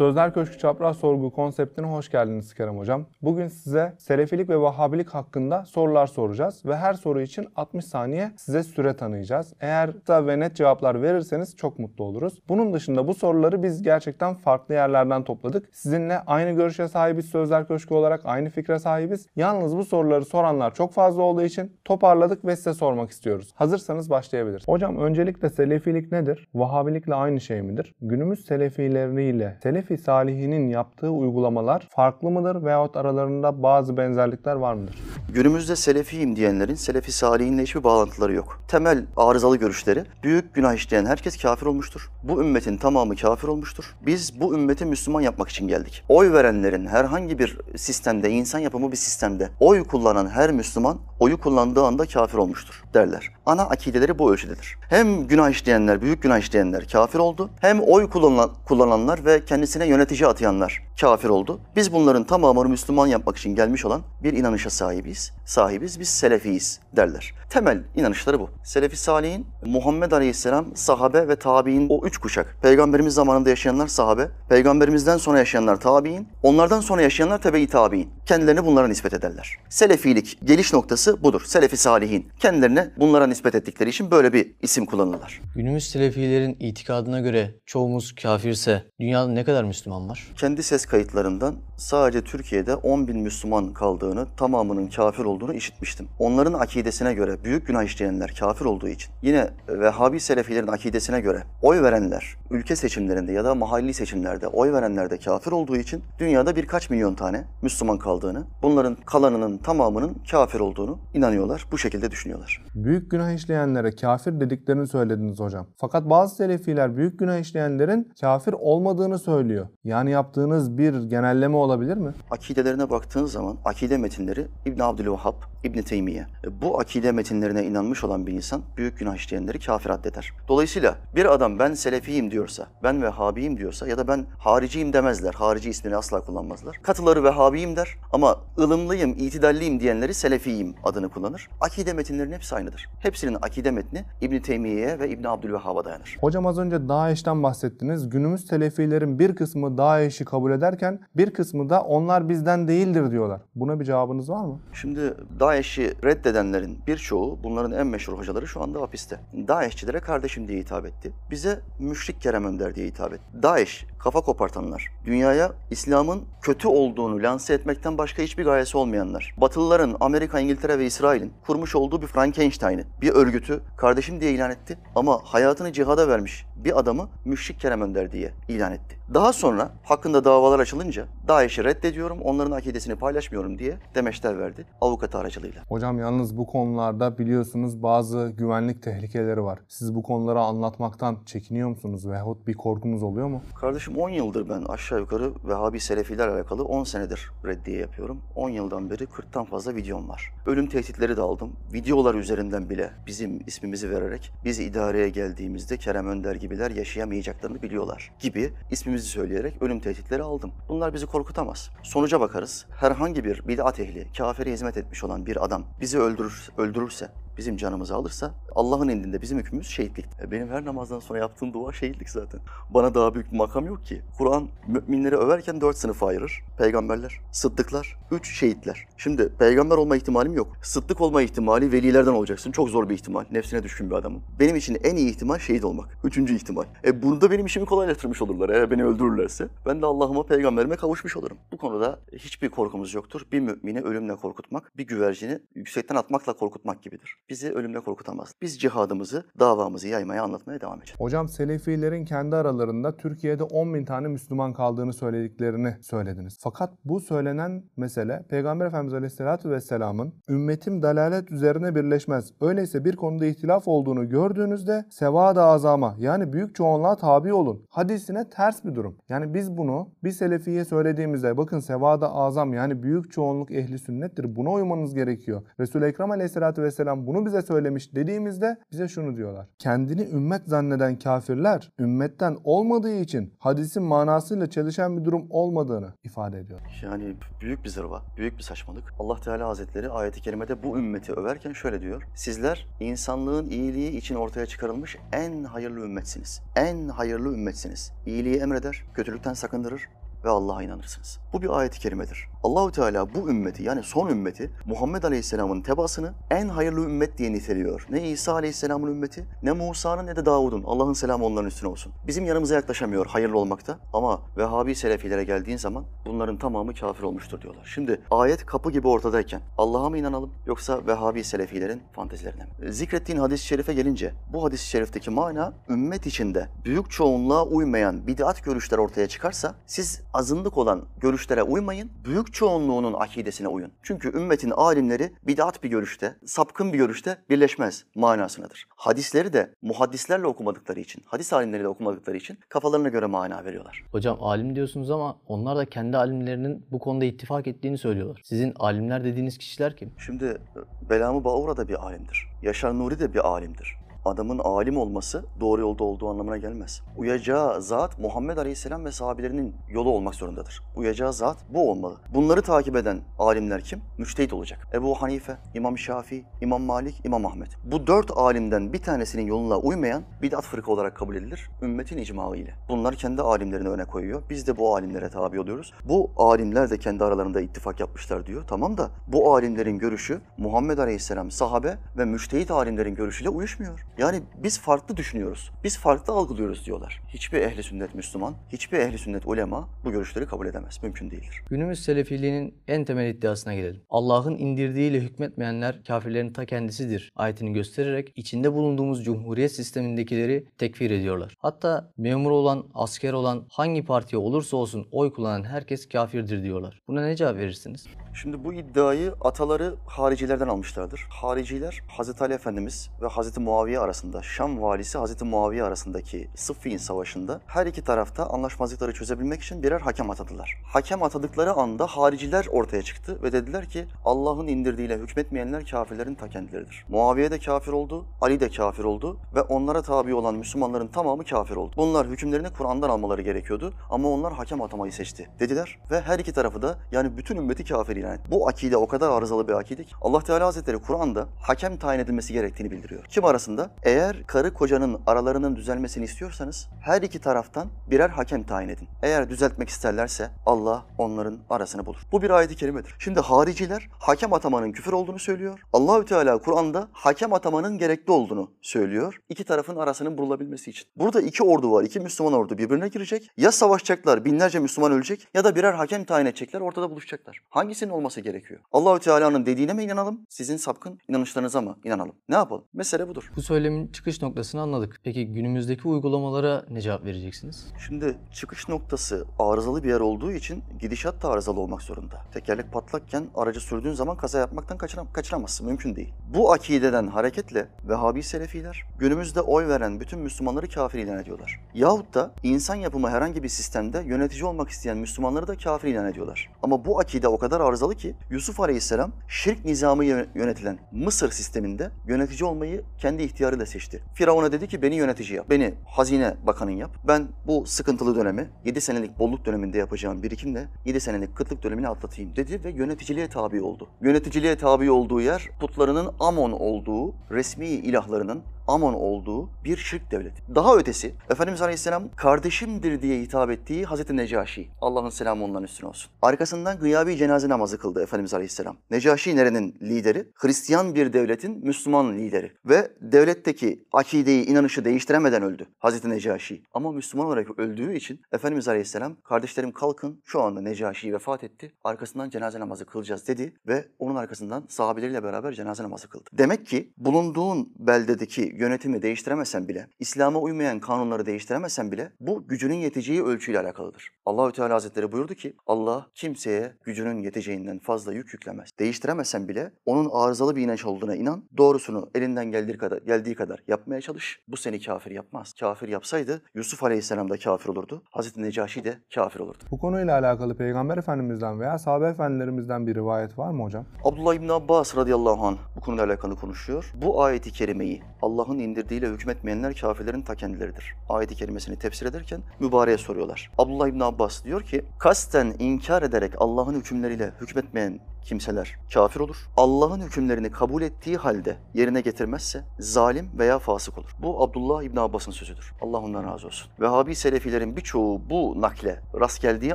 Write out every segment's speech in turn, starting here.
Sözler Köşkü Çapraz Sorgu konseptine hoş geldiniz Kerem Hocam. Bugün size Selefilik ve Vahhabilik hakkında sorular soracağız ve her soru için 60 saniye size süre tanıyacağız. Eğer kısa ve net cevaplar verirseniz çok mutlu oluruz. Bunun dışında bu soruları biz gerçekten farklı yerlerden topladık. Sizinle aynı görüşe sahibiz Sözler Köşkü olarak, aynı fikre sahibiz. Yalnız bu soruları soranlar çok fazla olduğu için toparladık ve size sormak istiyoruz. Hazırsanız başlayabiliriz. Hocam öncelikle Selefilik nedir? Vahhabilikle aynı şey midir? Günümüz Selefileriyle Selefi salihinin yaptığı uygulamalar farklı mıdır veyahut aralarında bazı benzerlikler var mıdır? Günümüzde Selefiyim diyenlerin Selefi Salih'inle hiçbir bağlantıları yok. Temel arızalı görüşleri büyük günah işleyen herkes kafir olmuştur. Bu ümmetin tamamı kafir olmuştur. Biz bu ümmeti Müslüman yapmak için geldik. Oy verenlerin herhangi bir sistemde, insan yapımı bir sistemde oy kullanan her Müslüman oyu kullandığı anda kafir olmuştur derler. Ana akideleri bu ölçüdedir. Hem günah işleyenler, büyük günah işleyenler kafir oldu. Hem oy kullanan, kullananlar ve kendisine yönetici atayanlar kafir oldu. Biz bunların tamamını Müslüman yapmak için gelmiş olan bir inanışa sahibiz. Sahibiz, biz Selefiyiz derler. Temel inanışları bu. Selefi Salih'in Muhammed Aleyhisselam, sahabe ve tabi'in o üç kuşak. Peygamberimiz zamanında yaşayanlar sahabe, peygamberimizden sonra yaşayanlar tabi'in, onlardan sonra yaşayanlar tebe-i tabi'in. Kendilerini bunlara nispet ederler. Selefilik geliş noktası budur. Selefi Salihin. Kendilerine bunlara nispet ettikleri için böyle bir isim kullanırlar. Günümüz Selefilerin itikadına göre çoğumuz kafirse dünyada ne kadar Müslüman var? Kendi ses kayıtlarından sadece Türkiye'de 10 bin Müslüman kaldığını, tamamının kafir olduğunu işitmiştim. Onların akidesine göre büyük günah işleyenler kafir olduğu için, yine Vehhabi Selefilerin akidesine göre oy verenler ülke seçimlerinde ya da mahalli seçimlerde oy verenler de kafir olduğu için dünyada birkaç milyon tane Müslüman kaldığını, bunların kalanının tamamının kafir olduğunu inanıyorlar, bu şekilde düşünüyorlar. Büyük günah işleyenlere kafir dediklerini söylediniz hocam. Fakat bazı Selefiler büyük günah işleyenlerin kafir olmadığını söylüyor. Yani yaptığınız bir genelleme olabilir mi? Akidelerine baktığın zaman akide metinleri İbn Abdülvahhab, İbn Teymiye. E, Bu akide metinlerine inanmış olan bir insan büyük günah işleyenleri kafir addeder. Dolayısıyla bir adam ben selefiyim diyorsa, ben vehhabiyim diyorsa ya da ben hariciyim demezler. Harici ismini asla kullanmazlar. Katıları vehhabiyim der ama ılımlıyım, itidalliyim diyenleri selefiyim adını kullanır. Akide metinlerinin hepsi aynıdır. Hepsinin akide metni İbn Teymiye'ye ve İbn Abdülvehhab'a dayanır. Hocam az önce Daesh'ten bahsettiniz. Günümüz Selefilerin bir kısmı Daesh'i kabul ederken bir kısmı da onlar bizden değildir diyorlar. Buna bir cevabınız var mı? Şimdi Daesh'i reddedenlerin birçoğu, bunların en meşhur hocaları şu anda hapiste. Daeshçilere kardeşim diye hitap etti. Bize müşrik Kerem Önder diye hitap etti. Daesh, kafa kopartanlar, dünyaya İslam'ın kötü olduğunu lanse etmekten başka hiçbir gayesi olmayanlar. Batılıların, Amerika, İngiltere ve İsrail'in kurmuş olduğu bir Frankenstein'i, bir örgütü kardeşim diye ilan etti. Ama hayatını cihada vermiş bir adamı müşrik Kerem Önder diye ilan etti. Daha sonra hakkında davalar açılınca Daesh'i reddediyorum, onların akidesini paylaşmıyorum diye demeçler verdi avukat aracılığıyla. Hocam yalnız bu konularda biliyorsunuz bazı güvenlik tehlikeleri var. Siz bu konuları anlatmaktan çekiniyor musunuz veyahut bir korkunuz oluyor mu? Kardeşim 10 yıldır ben aşağı yukarı Vehhabi Selefiler alakalı 10 senedir reddiye yapıyorum. 10 yıldan beri 40'tan fazla videom var. Ölüm tehditleri de aldım. Videolar üzerinden bile bizim ismimizi vererek biz idareye geldiğimizde Kerem Önder gibiler yaşayamayacaklarını biliyorlar gibi ismimizi söyleyerek ölüm tehditleri aldım. Bunlar bizi korkutamaz. Sonuca bakarız. Herhangi bir bid'at ehli, kafire hizmet etmiş olan bir adam bizi öldürür, öldürürse bizim canımızı alırsa Allah'ın indinde bizim hükmümüz şehitlik. E benim her namazdan sonra yaptığım dua şehitlik zaten. Bana daha büyük bir makam yok ki. Kur'an müminleri överken dört sınıfa ayırır. Peygamberler, sıddıklar, üç şehitler. Şimdi peygamber olma ihtimalim yok. Sıddık olma ihtimali velilerden olacaksın. Çok zor bir ihtimal. Nefsine düşkün bir adamım. Benim için en iyi ihtimal şehit olmak. Üçüncü ihtimal. E burada benim işimi kolaylaştırmış olurlar eğer beni öldürürlerse. Ben de Allah'ıma peygamberime kavuşmuş olurum. Bu konuda hiçbir korkumuz yoktur. Bir mümini ölümle korkutmak, bir güvercini yüksekten atmakla korkutmak gibidir. Bizi ölümle korkutamaz. Biz cihadımızı, davamızı yaymaya, anlatmaya devam edeceğiz. Hocam Selefilerin kendi aralarında Türkiye'de 10 bin tane Müslüman kaldığını söylediklerini söylediniz. Fakat bu söylenen mesele Peygamber Efendimiz Aleyhisselatü Vesselam'ın ümmetim dalalet üzerine birleşmez. Öyleyse bir konuda ihtilaf olduğunu gördüğünüzde sevada azama yani büyük çoğunluğa tabi olun. Hadisine ters bir durum. Yani biz bunu bir Selefiye söylediğimizde bakın sevada azam yani büyük çoğunluk ehli sünnettir. Buna uymanız gerekiyor. Resul-i Ekrem Aleyhisselatü Vesselam bunu bize söylemiş dediğimizde bize şunu diyorlar. Kendini ümmet zanneden kafirler ümmetten olmadığı için hadisin manasıyla çelişen bir durum olmadığını ifade ediyor. Yani büyük bir zırva, büyük bir saçmalık. Allah Teala Hazretleri ayeti kerimede bu ümmeti överken şöyle diyor. Sizler insanlığın iyiliği için ortaya çıkarılmış en hayırlı ümmetsiniz. En hayırlı ümmetsiniz. İyiliği emreder, kötülükten sakındırır ve Allah'a inanırsınız. Bu bir ayet-i kerimedir. Allahu Teala bu ümmeti yani son ümmeti Muhammed Aleyhisselam'ın tebasını en hayırlı ümmet diye niteliyor. Ne İsa Aleyhisselam'ın ümmeti, ne Musa'nın ne de Davud'un. Allah'ın selamı onların üstüne olsun. Bizim yanımıza yaklaşamıyor hayırlı olmakta ama Vehhabi Selefilere geldiğin zaman bunların tamamı kafir olmuştur diyorlar. Şimdi ayet kapı gibi ortadayken Allah'a mı inanalım yoksa Vehhabi Selefilerin fantezilerine mi? Zikrettiğin hadis-i şerife gelince bu hadis-i şerifteki mana ümmet içinde büyük çoğunluğa uymayan bid'at görüşler ortaya çıkarsa siz azınlık olan görüşlere uymayın, büyük çoğunluğunun akidesine uyun. Çünkü ümmetin alimleri bid'at bir görüşte, sapkın bir görüşte birleşmez manasındadır. Hadisleri de muhaddislerle okumadıkları için, hadis alimleriyle okumadıkları için kafalarına göre mana veriyorlar. Hocam alim diyorsunuz ama onlar da kendi alimlerinin bu konuda ittifak ettiğini söylüyorlar. Sizin alimler dediğiniz kişiler kim? Şimdi e, Belamı Bağura da bir alimdir. Yaşar Nuri de bir alimdir. Adamın alim olması doğru yolda olduğu anlamına gelmez. Uyacağı zat Muhammed Aleyhisselam ve sahabelerinin yolu olmak zorundadır. Uyacağı zat bu olmalı. Bunları takip eden alimler kim? Müçtehit olacak. Ebu Hanife, İmam Şafii, İmam Malik, İmam Ahmet. Bu dört alimden bir tanesinin yoluna uymayan bid'at fırka olarak kabul edilir. Ümmetin icmağı ile. Bunlar kendi alimlerini öne koyuyor. Biz de bu alimlere tabi oluyoruz. Bu alimler de kendi aralarında ittifak yapmışlar diyor. Tamam da bu alimlerin görüşü Muhammed Aleyhisselam, sahabe ve müştehit alimlerin görüşüyle uyuşmuyor. Yani biz farklı düşünüyoruz. Biz farklı algılıyoruz diyorlar. Hiçbir ehli sünnet Müslüman, hiçbir ehli sünnet ulema bu görüşleri kabul edemez. Mümkün değildir. Günümüz selefiliğinin en temel iddiasına gelelim. Allah'ın indirdiğiyle hükmetmeyenler kafirlerin ta kendisidir ayetini göstererek içinde bulunduğumuz cumhuriyet sistemindekileri tekfir ediyorlar. Hatta memur olan, asker olan hangi partiye olursa olsun oy kullanan herkes kafirdir diyorlar. Buna ne cevap verirsiniz? Şimdi bu iddiayı ataları haricilerden almışlardır. Hariciler Hazreti Ali Efendimiz ve Hazreti Muaviye arasında, Şam valisi Hazreti Muaviye arasındaki Sıffin Savaşı'nda her iki tarafta anlaşmazlıkları çözebilmek için birer hakem atadılar. Hakem atadıkları anda hariciler ortaya çıktı ve dediler ki Allah'ın indirdiğiyle hükmetmeyenler kafirlerin ta kendileridir. Muaviye de kafir oldu, Ali de kafir oldu ve onlara tabi olan Müslümanların tamamı kafir oldu. Bunlar hükümlerini Kur'an'dan almaları gerekiyordu ama onlar hakem atamayı seçti dediler ve her iki tarafı da yani bütün ümmeti kafir ilan etti. Bu akide o kadar arızalı bir akide ki Allah Teala Hazretleri Kur'an'da hakem tayin edilmesi gerektiğini bildiriyor. Kim arasında? Eğer karı kocanın aralarının düzelmesini istiyorsanız her iki taraftan birer hakem tayin edin. Eğer düzeltmek isterlerse Allah onların arasını bulur. Bu bir ayet-i kerimedir. Şimdi hariciler hakem atamanın küfür olduğunu söylüyor. Allahü Teala Kur'an'da hakem atamanın gerekli olduğunu söylüyor. İki tarafın arasının bululabilmesi için. Burada iki ordu var. iki Müslüman ordu birbirine girecek. Ya savaşacaklar, binlerce Müslüman ölecek ya da birer hakem tayin edecekler, ortada buluşacaklar. Hangisinin olması gerekiyor? Allahü Teala'nın dediğine mi inanalım? Sizin sapkın inanışlarınıza mı inanalım? Ne yapalım? Mesele budur. Bu söylemin çıkış noktasını anladık. Peki günümüzdeki uygulamalara ne cevap vereceksiniz? Şimdi çıkış noktası arızalı bir yer olduğu için gidişat da arızalı olmak zorunda. Tekerlek patlakken aracı sürdüğün zaman kaza yapmaktan kaçıram kaçıramazsın. Mümkün değil. Bu akideden hareketle Vehhabi Selefiler günümüzde oy veren bütün Müslümanları kafir ilan ediyorlar. Yahut da insan yapımı herhangi bir sistemde yönetici olmak isteyen Müslümanları da kafir ilan ediyorlar. Ama bu akide o kadar arızalı ki Yusuf Aleyhisselam şirk nizamı yö- yönetilen Mısır sisteminde yönetici olmayı kendi ihtiyarıyla seçti. Firavun'a dedi ki beni yönetici yap. Beni hazine bakanın yap. Ben bu sıkıntılı dönemi 7 senelik bolluk döneminde yapacağım birikimle 7 senelik kıtlık dönemini atlatayım dedi ve yöneticiliğe tabi oldu. Yöneticiliğe tabi olduğu yer putlarının Amon olduğu, resmi ilahlarının Amon olduğu bir şirk devleti. Daha ötesi Efendimiz Aleyhisselam kardeşimdir diye hitap ettiği Hazreti Necaşi. Allah'ın selamı onların üstüne olsun. Arkasından gıyabi cenaze namazı kıldı Efendimiz Aleyhisselam. Necaşi nerenin lideri? Hristiyan bir devletin Müslüman lideri. Ve devletteki akideyi, inanışı değiştiremeden öldü Hazreti Necaşi. Ama Müslüman olarak öldüğü için Efendimiz Aleyhisselam kardeşlerim kalkın şu anda Necaşi vefat etti. Arkasından cenaze namazı kılacağız dedi ve onun arkasından sahabeleriyle beraber cenaze namazı kıldı. Demek ki bulunduğun beldedeki yönetimi değiştiremesen bile, İslam'a uymayan kanunları değiştiremesen bile bu gücünün yeteceği ölçüyle alakalıdır. Allahü Teala Hazretleri buyurdu ki Allah kimseye gücünün yeteceğinden fazla yük yüklemez. Değiştiremezsen bile onun arızalı bir inanç olduğuna inan. Doğrusunu elinden geldiği kadar geldiği kadar yapmaya çalış. Bu seni kafir yapmaz. Kafir yapsaydı Yusuf Aleyhisselam da kafir olurdu. Hazreti Necaşi de kafir olurdu. Bu konuyla alakalı Peygamber Efendimiz'den veya sahabe efendilerimizden bir rivayet var mı hocam? Abdullah İbni Abbas radıyallahu anh bu konuyla alakalı konuşuyor. Bu ayeti kerimeyi Allah'ın indirdiğiyle hükmetmeyenler kafirlerin ta kendileridir. Ayeti kerimesini tefsir ederken mübareğe soruyorlar. Abdullah İbni Abbas diyor ki kasten inkar ederek Allah'ın hükümleriyle hükmetmeyen kimseler kafir olur. Allah'ın hükümlerini kabul ettiği halde yerine getirmezse zalim veya fasık olur. Bu Abdullah İbni Abbas'ın sözüdür. Allah ondan razı olsun. Vehhabi Selefilerin birçoğu bu nakle rast geldiği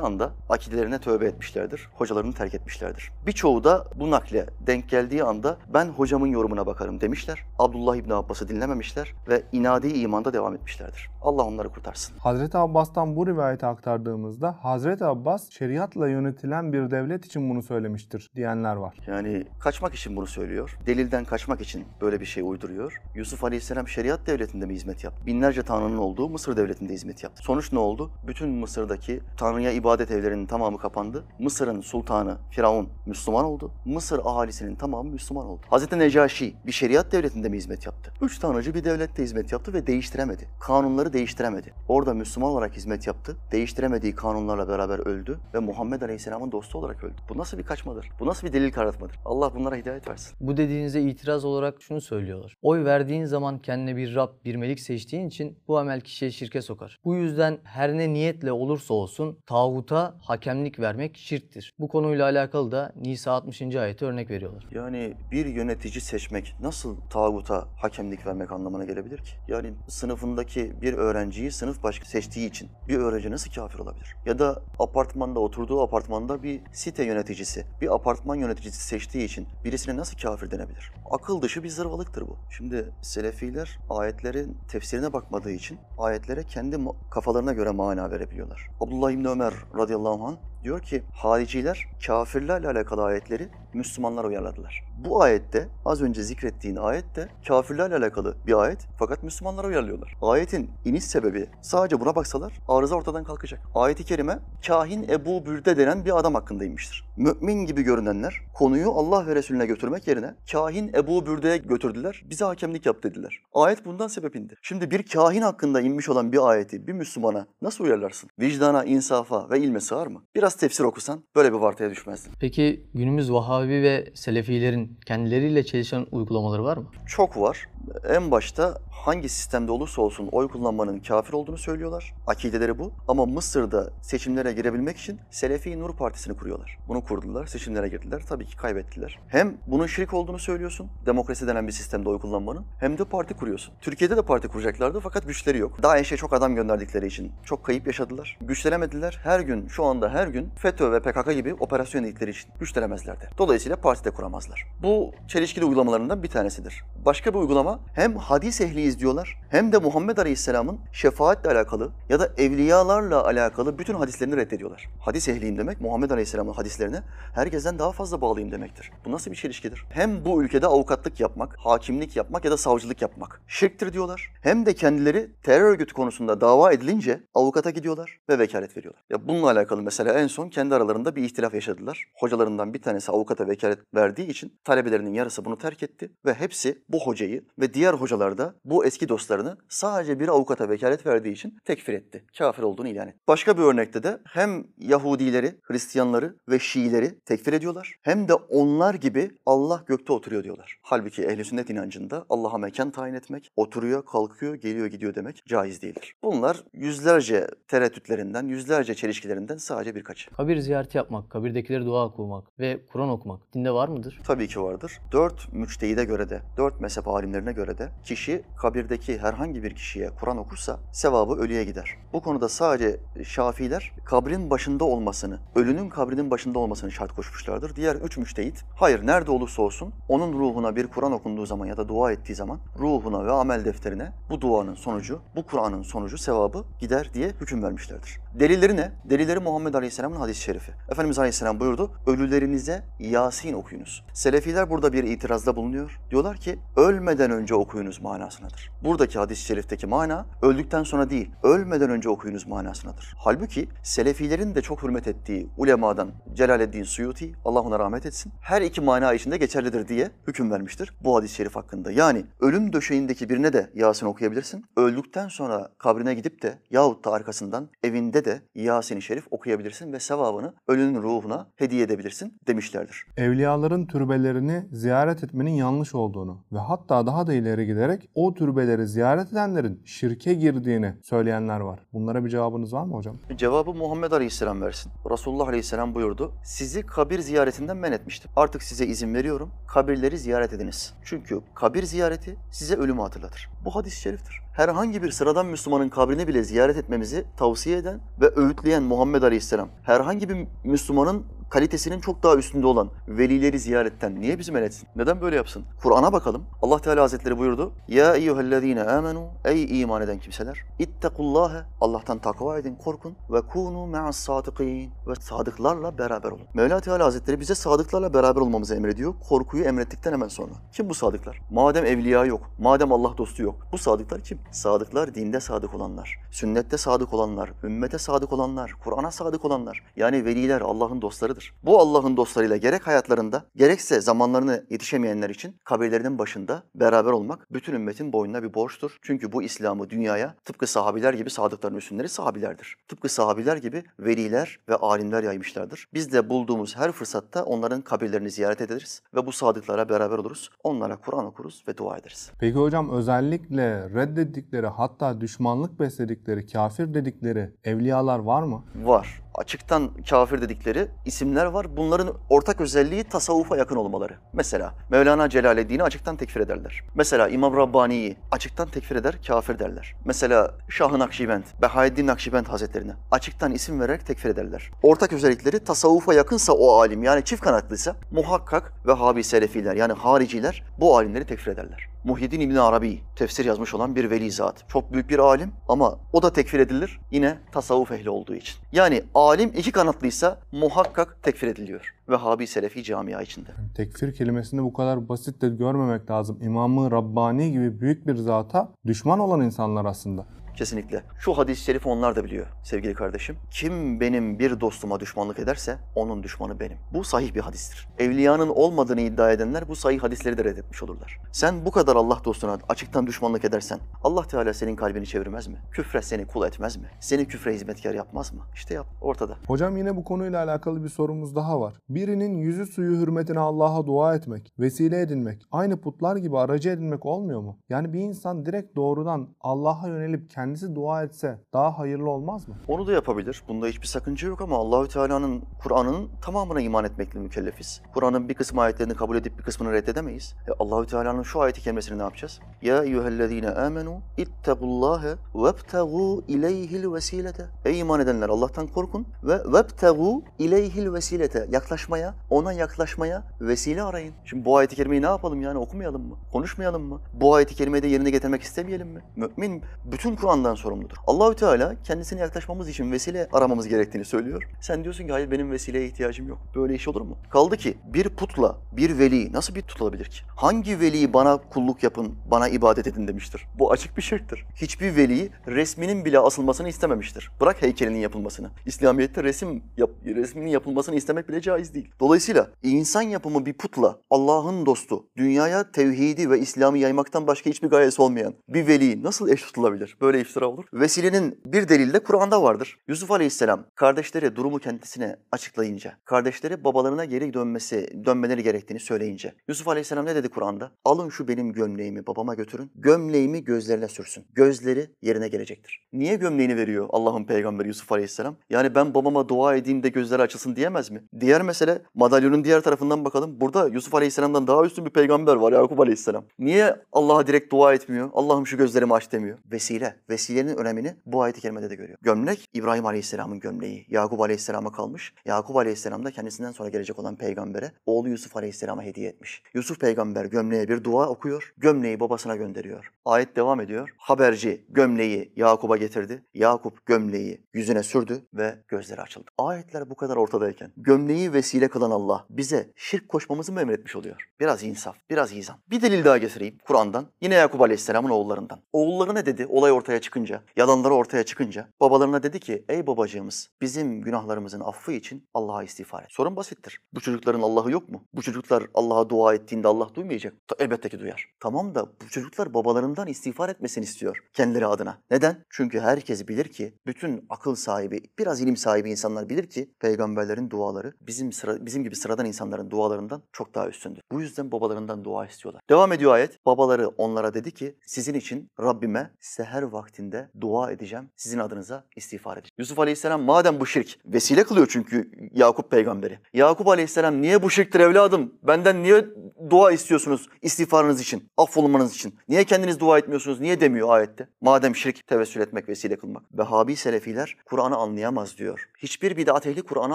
anda akidelerine tövbe etmişlerdir. Hocalarını terk etmişlerdir. Birçoğu da bu nakle denk geldiği anda ben hocamın yorumuna bakarım demişler. Abdullah İbni Abbas'ı dinlememişler ve inadi imanda devam etmişlerdir. Allah onları kurtarsın. Hazreti Abbas'tan bu rivayeti aktardığımızda Hazreti Abbas şeriatla yönetilen bir devlet için bunu söylemiştir diyenler var. Yani kaçmak için bunu söylüyor. Delilden kaçmak için böyle bir şey uyduruyor. Yusuf Aleyhisselam şeriat devletinde mi hizmet yaptı? Binlerce tanrının olduğu Mısır devletinde hizmet yaptı. Sonuç ne oldu? Bütün Mısır'daki tanrıya ibadet evlerinin tamamı kapandı. Mısır'ın sultanı Firavun Müslüman oldu. Mısır ahalisinin tamamı Müslüman oldu. Hazreti Necaşi bir şeriat devletinde mi hizmet yaptı? Üç tanrıcı bir devlette hizmet yaptı ve değiştiremedi. Kanunları değiştiremedi. Orada Müslüman olarak hizmet yaptı. Değiştiremediği kanunlarla beraber öldü ve Muhammed Aleyhisselam'ın dostu olarak öldü. Bu nasıl bir kaçmadır? Bu nasıl bir delil karartmadır? Allah bunlara hidayet versin. Bu dediğinize itiraz olarak şunu söylüyorlar. Oy verdiğin zaman kendine bir Rab, bir melik seçtiğin için bu amel kişiye şirke sokar. Bu yüzden her ne niyetle olursa olsun tağuta hakemlik vermek şirktir. Bu konuyla alakalı da Nisa 60. ayeti örnek veriyorlar. Yani bir yönetici seçmek nasıl tağuta hakemlik vermek anlamına gelebilir ki? Yani sınıfındaki bir öğrenciyi sınıf başkanı seçtiği için bir öğrenci nasıl kafir olabilir? Ya da apartmanda oturduğu apartmanda bir site yöneticisi, bir apartman yöneticisi seçtiği için birisine nasıl kafir denebilir? Akıl dışı bir zırvalıktır bu. Şimdi Selefiler ayetlerin tefsirine bakmadığı için ayetlere kendi kafalarına göre mana verebiliyorlar. Abdullah İbni Ömer radıyallahu anh diyor ki hariciler kafirlerle alakalı ayetleri Müslümanlara uyarladılar. Bu ayette az önce zikrettiğin ayette kafirlerle alakalı bir ayet fakat Müslümanlara uyarlıyorlar. Ayetin iniş sebebi sadece buna baksalar arıza ortadan kalkacak. Ayeti kerime kahin Ebu Bürde denen bir adam hakkında inmiştir. Mümin gibi görünenler konuyu Allah ve Resulüne götürmek yerine kahin Ebu Bürde'ye götürdüler. Bize hakemlik yap dediler. Ayet bundan sebep indi. Şimdi bir kahin hakkında inmiş olan bir ayeti bir Müslümana nasıl uyarlarsın? Vicdana, insafa ve ilme sığar mı? Biraz tefsir okusan böyle bir vartaya düşmezdin. Peki günümüz Vahabi ve Selefilerin kendileriyle çelişen uygulamaları var mı? Çok var. En başta hangi sistemde olursa olsun oy kullanmanın kafir olduğunu söylüyorlar. Akideleri bu. Ama Mısır'da seçimlere girebilmek için Selefi Nur Partisi'ni kuruyorlar. Bunu kurdular, seçimlere girdiler. Tabii ki kaybettiler. Hem bunun şirk olduğunu söylüyorsun, demokrasi denen bir sistemde oy kullanmanın, hem de parti kuruyorsun. Türkiye'de de parti kuracaklardı fakat güçleri yok. DAEŞ'e çok adam gönderdikleri için çok kayıp yaşadılar. Güçlenemediler. Her gün, şu anda her gün FETÖ ve PKK gibi operasyon yedikleri için güçlenemezlerdi. Dolayısıyla parti de kuramazlar. Bu çelişkili uygulamalarından bir tanesidir. Başka bir uygulama hem hadis ehliyiz diyorlar hem de Muhammed Aleyhisselam'ın şefaatle alakalı ya da evliyalarla alakalı bütün hadislerini reddediyorlar. Hadis ehliyim demek Muhammed Aleyhisselam'ın hadislerine herkesten daha fazla bağlıyım demektir. Bu nasıl bir çelişkidir? Hem bu ülkede avukatlık yapmak, hakimlik yapmak ya da savcılık yapmak şirktir diyorlar. Hem de kendileri terör örgütü konusunda dava edilince avukata gidiyorlar ve vekalet veriyorlar. Ya bununla alakalı mesela en son kendi aralarında bir ihtilaf yaşadılar. Hocalarından bir tanesi avukata vekalet verdiği için talebelerinin yarısı bunu terk etti ve hepsi bu hocayı ve diğer hocalar da bu eski dostlarını sadece bir avukata vekalet verdiği için tekfir etti. Kafir olduğunu ilan etti. Başka bir örnekte de hem Yahudileri, Hristiyanları ve Şiileri tekfir ediyorlar hem de onlar gibi Allah gökte oturuyor diyorlar. Halbuki ehl sünnet inancında Allah'a mekan tayin etmek, oturuyor, kalkıyor, geliyor, gidiyor demek caiz değildir. Bunlar yüzlerce tereddütlerinden, yüzlerce çelişkilerinden sadece birkaçı. Kabir ziyareti yapmak, kabirdekileri dua okumak ve Kur'an okumak dinde var mıdır? Tabii ki vardır. Dört müçtehide göre de, dört mezhep alimlerine göre de kişi kabirdeki herhangi bir kişiye Kur'an okursa sevabı ölüye gider. Bu konuda sadece Şafiler kabrin başında olmasını, ölünün kabrinin başında olmasını şart koşmuşlardır. Diğer üç müçtehit, hayır nerede olursa olsun onun ruhuna bir Kur'an okunduğu zaman ya da dua ettiği zaman ruhuna ve amel defterine bu duanın sonucu, bu Kur'an'ın sonucu, sevabı gider diye hüküm vermişlerdir. Delilleri ne? Delilleri Muhammed Aleyhisselam'ın hadis-i şerifi. Efendimiz Aleyhisselam buyurdu, ölülerinize Yasin okuyunuz. Selefiler burada bir itirazda bulunuyor. Diyorlar ki ölmeden önce okuyunuz manasındadır. Buradaki hadis-i şerifteki mana öldükten sonra değil, ölmeden önce okuyunuz manasındadır. Halbuki Selefilerin de çok hürmet ettiği ulemadan Celaleddin Suyuti, Allah ona rahmet etsin, her iki mana içinde geçerlidir diye hüküm vermiştir bu hadis-i şerif hakkında. Yani ölüm döşeğindeki birine de Yasin okuyabilirsin. Öldükten sonra kabrine gidip de yahut da arkasından evinde de Yasin-i Şerif okuyabilirsin ve sevabını ölünün ruhuna hediye edebilirsin demişlerdir. Evliyaların türbelerini ziyaret etmenin yanlış olduğunu ve hatta daha da ileri giderek o türbeleri ziyaret edenlerin şirke girdiğini söyleyenler var. Bunlara bir cevabınız var mı hocam? Cevabı Muhammed Aleyhisselam versin. Resulullah Aleyhisselam buyurdu. Sizi kabir ziyaretinden men etmiştim. Artık size izin veriyorum. Kabirleri ziyaret ediniz. Çünkü kabir ziyareti size ölümü hatırlatır. Bu hadis-i şeriftir. Herhangi bir sıradan Müslümanın kabrini bile ziyaret etmemizi tavsiye eden ve öğütleyen Muhammed Aleyhisselam. Herhangi bir Müslümanın kalitesinin çok daha üstünde olan velileri ziyaretten niye bizi men etsin? Neden böyle yapsın? Kur'an'a bakalım. Allah Teala Hazretleri buyurdu. Ya eyyühellezine amenu ey iman eden kimseler. İttekullâhe Allah'tan takva edin, korkun ve kunu me'as sadıkîn ve sadıklarla beraber olun. Mevla Teala Hazretleri bize sadıklarla beraber olmamızı emrediyor. Korkuyu emrettikten hemen sonra. Kim bu sadıklar? Madem evliya yok, madem Allah dostu yok. Bu sadıklar kim? Sadıklar dinde sadık olanlar, sünnette sadık olanlar, ümmete sadık olanlar, Kur'an'a sadık olanlar. Yani veliler Allah'ın dostlarıdır. Bu Allah'ın dostlarıyla gerek hayatlarında, gerekse zamanlarını yetişemeyenler için kabirlerinin başında beraber olmak bütün ümmetin boynuna bir borçtur. Çünkü bu İslam'ı dünyaya tıpkı sahabiler gibi sadıkların üstünleri sahabilerdir. Tıpkı sahabiler gibi veliler ve alimler yaymışlardır. Biz de bulduğumuz her fırsatta onların kabirlerini ziyaret ederiz ve bu sadıklara beraber oluruz. Onlara Kur'an okuruz ve dua ederiz. Peki hocam özellikle reddettikleri hatta düşmanlık besledikleri, kafir dedikleri evliyalar var mı? Var. Açıktan kafir dedikleri isimler var. Bunların ortak özelliği tasavvufa yakın olmaları. Mesela Mevlana Celaleddin'i açıktan tekfir ederler. Mesela İmam Rabbani'yi açıktan tekfir eder, kafir derler. Mesela Şah-ı Nakşibend, Behaeddin Nakşibend Hazretlerine açıktan isim vererek tekfir ederler. Ortak özellikleri tasavvufa yakınsa o alim yani çift kanatlıysa muhakkak Vehhabi Selefiler yani hariciler bu alimleri tekfir ederler. Muhyiddin İbn Arabi tefsir yazmış olan bir veli zat. Çok büyük bir alim ama o da tekfir edilir yine tasavvuf ehli olduğu için. Yani alim iki kanatlıysa muhakkak tekfir ediliyor. Vehhabi Selefi camia içinde. Tekfir kelimesini bu kadar basit de görmemek lazım. İmamı Rabbani gibi büyük bir zata düşman olan insanlar aslında. Kesinlikle. Şu hadis-i şerifi onlar da biliyor sevgili kardeşim. Kim benim bir dostuma düşmanlık ederse onun düşmanı benim. Bu sahih bir hadistir. Evliyanın olmadığını iddia edenler bu sahih hadisleri de reddetmiş olurlar. Sen bu kadar Allah dostuna açıktan düşmanlık edersen Allah Teala senin kalbini çevirmez mi? Küfre seni kul etmez mi? Seni küfre hizmetkar yapmaz mı? İşte yap ortada. Hocam yine bu konuyla alakalı bir sorumuz daha var. Birinin yüzü suyu hürmetine Allah'a dua etmek, vesile edinmek, aynı putlar gibi aracı edinmek olmuyor mu? Yani bir insan direkt doğrudan Allah'a yönelip kendisi dua etse daha hayırlı olmaz mı? Onu da yapabilir. Bunda hiçbir sakınca yok ama Allahü Teala'nın Kur'an'ın tamamına iman etmekle mükellefiz. Kur'an'ın bir kısmı ayetlerini kabul edip bir kısmını reddedemeyiz. E Allahü Teala'nın şu ayeti kerimesini ne yapacağız? Ya eyyühellezine amenu ittaqullâhe vebtegû ileyhil vesilete. Ey iman edenler Allah'tan korkun ve vebtegû ileyhil vesilete. Yaklaşmaya, ona yaklaşmaya vesile arayın. Şimdi bu ayeti kerimeyi ne yapalım yani okumayalım mı? Konuşmayalım mı? Bu ayeti kerimeyi de yerine getirmek istemeyelim mi? Mümin bütün Kur'an'dan sorumludur. Allahü Teala kendisine yaklaşmamız için vesile aramamız gerektiğini söylüyor. Sen diyorsun ki hayır benim vesileye ihtiyacım yok. Böyle iş olur mu? Kaldı ki bir putla bir veli nasıl bir tutulabilir ki? Hangi veli bana kulluk yapın, bana ibadet edin demiştir? Bu açık bir şirktir. Hiçbir veli resminin bile asılmasını istememiştir. Bırak heykelinin yapılmasını. İslamiyet'te resim yap, resminin yapılmasını istemek bile caiz değil. Dolayısıyla insan yapımı bir putla Allah'ın dostu, dünyaya tevhidi ve İslam'ı yaymaktan başka hiçbir gayesi olmayan bir veli nasıl eş tutulabilir? Böyle iftira olur. Vesilenin bir delili de Kur'an'da vardır. Yusuf Aleyhisselam kardeşleri durumu kendisine açıklayınca, kardeşleri babalarına geri dönmesi, dönmeleri gerektiğini söyleyince. Yusuf Aleyhisselam ne dedi Kur'an'da? Alın şu benim gömleğimi babama götürün. Gömleğimi gözlerine sürsün. Gözleri yerine gelecektir. Niye gömleğini veriyor Allah'ın peygamberi Yusuf Aleyhisselam? Yani ben babama dua edeyim de gözleri açılsın diyemez mi? Diğer mesele madalyonun diğer tarafından bakalım. Burada Yusuf Aleyhisselam'dan daha üstün bir peygamber var Yakup Aleyhisselam. Niye Allah'a direkt dua etmiyor? Allah'ım şu gözlerimi aç demiyor. Vesile. Vesile vesilenin önemini bu ayet-i kerimede de görüyor. Gömlek İbrahim Aleyhisselam'ın gömleği. Yakup Aleyhisselam'a kalmış. Yakup Aleyhisselam da kendisinden sonra gelecek olan peygambere oğlu Yusuf Aleyhisselam'a hediye etmiş. Yusuf peygamber gömleğe bir dua okuyor. Gömleği babasına gönderiyor. Ayet devam ediyor. Haberci gömleği Yakup'a getirdi. Yakup gömleği yüzüne sürdü ve gözleri açıldı. Ayetler bu kadar ortadayken gömleği vesile kılan Allah bize şirk koşmamızı mı emretmiş oluyor? Biraz insaf, biraz izan. Bir delil daha getireyim Kur'an'dan. Yine Yakup Aleyhisselam'ın oğullarından. Oğulları ne dedi? Olay ortaya çıkınca, yalanları ortaya çıkınca babalarına dedi ki ey babacığımız bizim günahlarımızın affı için Allah'a istiğfar et. Sorun basittir. Bu çocukların Allah'ı yok mu? Bu çocuklar Allah'a dua ettiğinde Allah duymayacak. Elbette ki duyar. Tamam da bu çocuklar babalarından istiğfar etmesini istiyor kendileri adına. Neden? Çünkü herkes bilir ki bütün akıl sahibi, biraz ilim sahibi insanlar bilir ki peygamberlerin duaları bizim sıra, bizim gibi sıradan insanların dualarından çok daha üstündür. Bu yüzden babalarından dua istiyorlar. Devam ediyor ayet. Babaları onlara dedi ki sizin için Rabbime seher vaktinde dua edeceğim. Sizin adınıza istiğfar edeceğim. Yusuf Aleyhisselam madem bu şirk vesile kılıyor çünkü Yakup peygamberi. Yakup Aleyhisselam niye bu şirktir evladım? Benden niye dua istiyorsunuz istiğfarınız için, affolunmanız için? Niye kendiniz dua etmiyorsunuz? Niye demiyor ayette? Madem şirk tevessül etmek, vesile kılmak. Vehhabi Selefiler Kur'an'ı anlayamaz diyor. Hiçbir bid'at ehli Kur'an'ı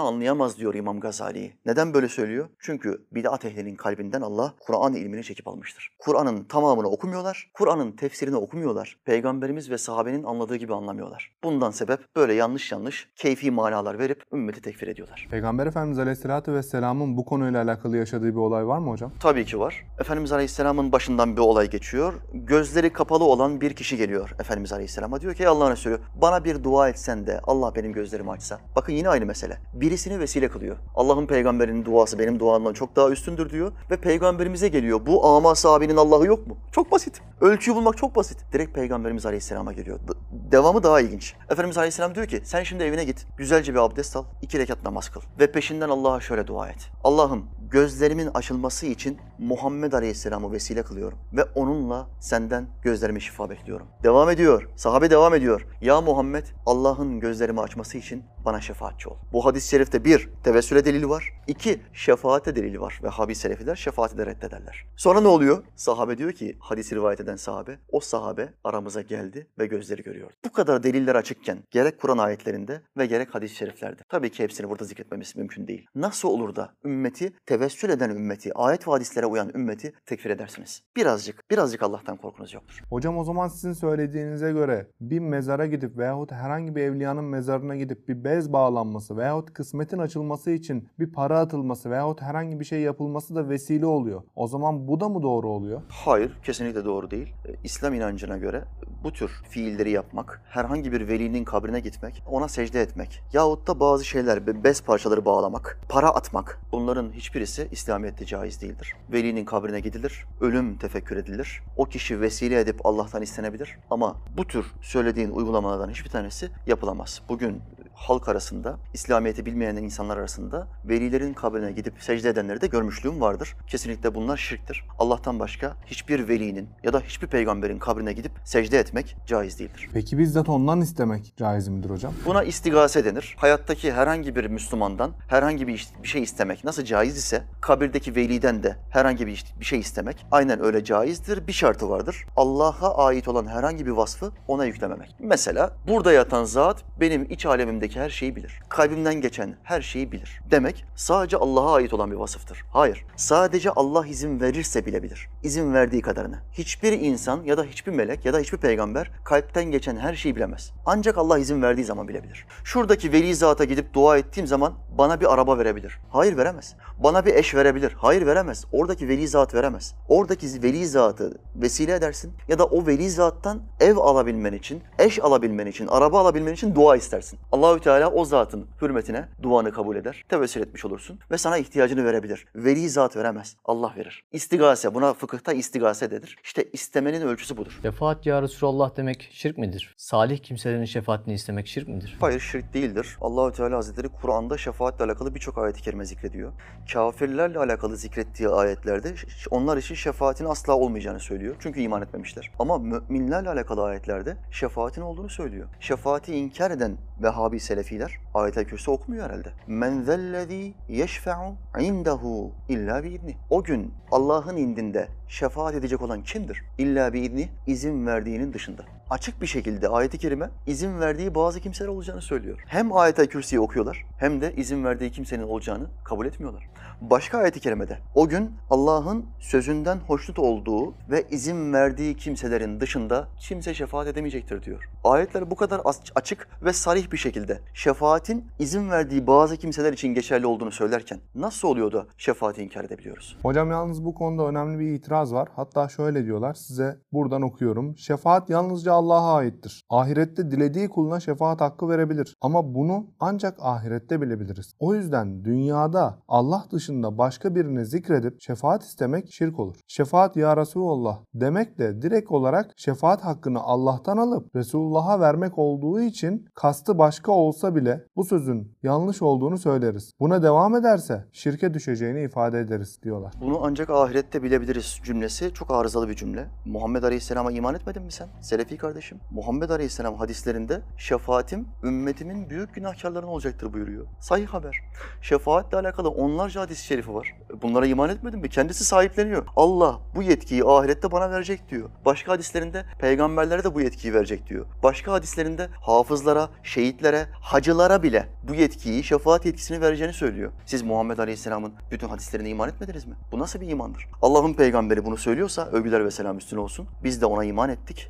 anlayamaz diyor İmam Gazali. Neden böyle söylüyor? Çünkü bid'at ehlinin kalbinden Allah Kur'an ilmini çekip almıştır. Kur'an'ın tamamını okumuyorlar, Kur'an'ın tefsirini okumuyorlar. Peygamberimiz ve sahabenin anladığı gibi anlamıyorlar. Bundan sebep böyle yanlış yanlış keyfi manalar verip ümmeti tekfir ediyorlar. Peygamber Efendimiz Aleyhisselatü Vesselam'ın bu konuyla alakalı yaşadığı bir olay var mı hocam? Tabii ki var. Efendimiz Aleyhisselam'ın başından bir olay geçiyor. Gözleri kapalı olan bir kişi geliyor Efendimiz Aleyhisselam'a. Diyor ki "Ey Allah'ın Resulü bana bir dua etsen de Allah benim gözlerimi açsa. Bakın yine aynı mesele. Birisini vesile kılıyor. Allah'ın peygamberinin duası benim duamdan çok daha üstündür diyor. Ve peygamberimize geliyor. Bu ama sahabinin Allah'ı yok mu? Çok basit. Ölçüyü bulmak çok basit. Direkt peygamberimiz Aleyhisselam'a geliyor. D- devamı daha ilginç. Efendimiz Aleyhisselam diyor ki sen şimdi evine git. Güzelce bir abdest al. iki rekat namaz kıl. Ve peşinden Allah'a şöyle dua et. Allah'ım gözlerimin açılması için Muhammed Aleyhisselam'ı vesile kılıyorum. Ve onunla senden gözlerime şifa bekliyorum. Devam ediyor. Sahabe devam ediyor. Ya Muhammed Allah'ın gözlerimi açması için bana şefaatçi ol. Bu hadis-i şerifte bir, tevessüle delili var. İki, şefaate delili var. Ve Habi Selefiler şefaati de reddederler. Sonra ne oluyor? Sahabe diyor ki, hadisi rivayet eden sahabe, o sahabe aramıza geldi ve gözleri görüyor. Bu kadar deliller açıkken gerek Kur'an ayetlerinde ve gerek hadis-i şeriflerde. Tabii ki hepsini burada zikretmemiz mümkün değil. Nasıl olur da ümmeti, tevessül eden ümmeti, ayet ve hadislere uyan ümmeti tekfir edersiniz? Birazcık, birazcık Allah'tan korkunuz yoktur. Hocam o zaman sizin söylediğinize göre bir mezara gidip veyahut herhangi bir evliyanın mezarına gidip bir bez bağlanması veyahut kısmetin açılması için bir para atılması veyahut herhangi bir şey yapılması da vesile oluyor. O zaman bu da mı doğru oluyor? Hayır, kesinlikle doğru değil. Ee, İslam inancına göre bu tür fiilleri yapmak, herhangi bir velinin kabrine gitmek, ona secde etmek yahut da bazı şeyler, be- bez parçaları bağlamak, para atmak bunların hiçbirisi İslamiyet'te caiz değildir. Velinin kabrine gidilir, ölüm tefekkür edilir. O kişi vesile edip Allah'tan istenebilir ama bu tür söylediğin uygulamalardan hiçbir tanesi yapılamaz. Bugün halk arasında, İslamiyet'i bilmeyen insanlar arasında velilerin kabrine gidip secde edenleri de görmüşlüğüm vardır. Kesinlikle bunlar şirktir. Allah'tan başka hiçbir velinin ya da hiçbir peygamberin kabrine gidip secde etmek caiz değildir. Peki bizzat ondan istemek caiz midir hocam? Buna istigase denir. Hayattaki herhangi bir Müslümandan herhangi bir, bir şey istemek nasıl caiz ise kabirdeki veliden de herhangi bir, bir şey istemek aynen öyle caizdir. Bir şartı vardır. Allah'a ait olan herhangi bir vasfı ona yüklememek. Mesela burada yatan zat benim iç alemimdeki her şeyi bilir. Kalbimden geçen her şeyi bilir. Demek sadece Allah'a ait olan bir vasıftır. Hayır. Sadece Allah izin verirse bilebilir. İzin verdiği kadarını. Hiçbir insan ya da hiçbir melek ya da hiçbir peygamber kalpten geçen her şeyi bilemez. Ancak Allah izin verdiği zaman bilebilir. Şuradaki veli zata gidip dua ettiğim zaman bana bir araba verebilir. Hayır veremez. Bana bir eş verebilir. Hayır veremez. Oradaki veli zat veremez. Oradaki veli zatı vesile edersin ya da o veli zattan ev alabilmen için, eş alabilmen için, araba alabilmen için dua istersin. Allahü Teala o zatın hürmetine duanı kabul eder. Tevessül etmiş olursun ve sana ihtiyacını verebilir. Veli zat veremez. Allah verir. İstigase buna fıkıhta istigase denir. İşte istemenin ölçüsü budur. Şefaat ya Resulallah demek şirk midir? Salih kimselerin şefaatini istemek şirk midir? Hayır şirk değildir. Allahü Teala Hazretleri Kur'an'da şefaatle alakalı birçok ayet-i kerime zikrediyor. Kafirlerle alakalı zikrettiği ayetlerde onlar için şefaatin asla olmayacağını söylüyor. Çünkü iman etmemişler. Ama müminlerle alakalı ayetlerde şefaatin olduğunu söylüyor. Şefaati inkar eden Vehhabi Selefiler ayet-el kürsü okumuyor herhalde. Men zellezî yeşfe'u indehu illa biizni. O gün Allah'ın indinde şefaat edecek olan kimdir? İlla biizni izin verdiğinin dışında. Açık bir şekilde ayeti kerime izin verdiği bazı kimseler olacağını söylüyor. Hem ayet-i kürsüyü okuyorlar hem de izin verdiği kimsenin olacağını kabul etmiyorlar. Başka ayet-i kerimede o gün Allah'ın sözünden hoşnut olduğu ve izin verdiği kimselerin dışında kimse şefaat edemeyecektir diyor. Ayetler bu kadar açık ve sarih bir şekilde şefaatin izin verdiği bazı kimseler için geçerli olduğunu söylerken nasıl oluyor da şefaati inkar edebiliyoruz? Hocam yalnız bu konuda önemli bir itiraz var. Hatta şöyle diyorlar size buradan okuyorum. Şefaat yalnızca Allah'a aittir. Ahirette dilediği kuluna şefaat hakkı verebilir. Ama bunu ancak ahirette bilebiliriz. O yüzden dünyada Allah dışında başka birini zikredip şefaat istemek şirk olur. Şefaat ya Resulallah demek de direkt olarak şefaat hakkını Allah'tan alıp Resulullah'a vermek olduğu için kastı başka olsa bile bu sözün yanlış olduğunu söyleriz. Buna devam ederse şirke düşeceğini ifade ederiz diyorlar. Bunu ancak ahirette bilebiliriz cümlesi çok arızalı bir cümle. Muhammed Aleyhisselam'a iman etmedin mi sen? Selefi kardeşim. Muhammed Aleyhisselam hadislerinde şefaatim ümmetimin büyük günahkarların olacaktır buyuruyor. Sahih haber. Şefaatle alakalı onlarca hadis-i şerifi var. Bunlara iman etmedin mi? Kendisi sahipleniyor. Allah bu yetkiyi ahirette bana verecek diyor. Başka hadislerinde peygamberlere de bu yetkiyi verecek diyor. Başka hadislerinde hafızlara, şehitlere, hacılara bile bu yetkiyi, şefaat yetkisini vereceğini söylüyor. Siz Muhammed Aleyhisselam'ın bütün hadislerine iman etmediniz mi? Bu nasıl bir imandır? Allah'ın peygamberi bunu söylüyorsa övgüler ve selam üstüne olsun. Biz de ona iman ettik.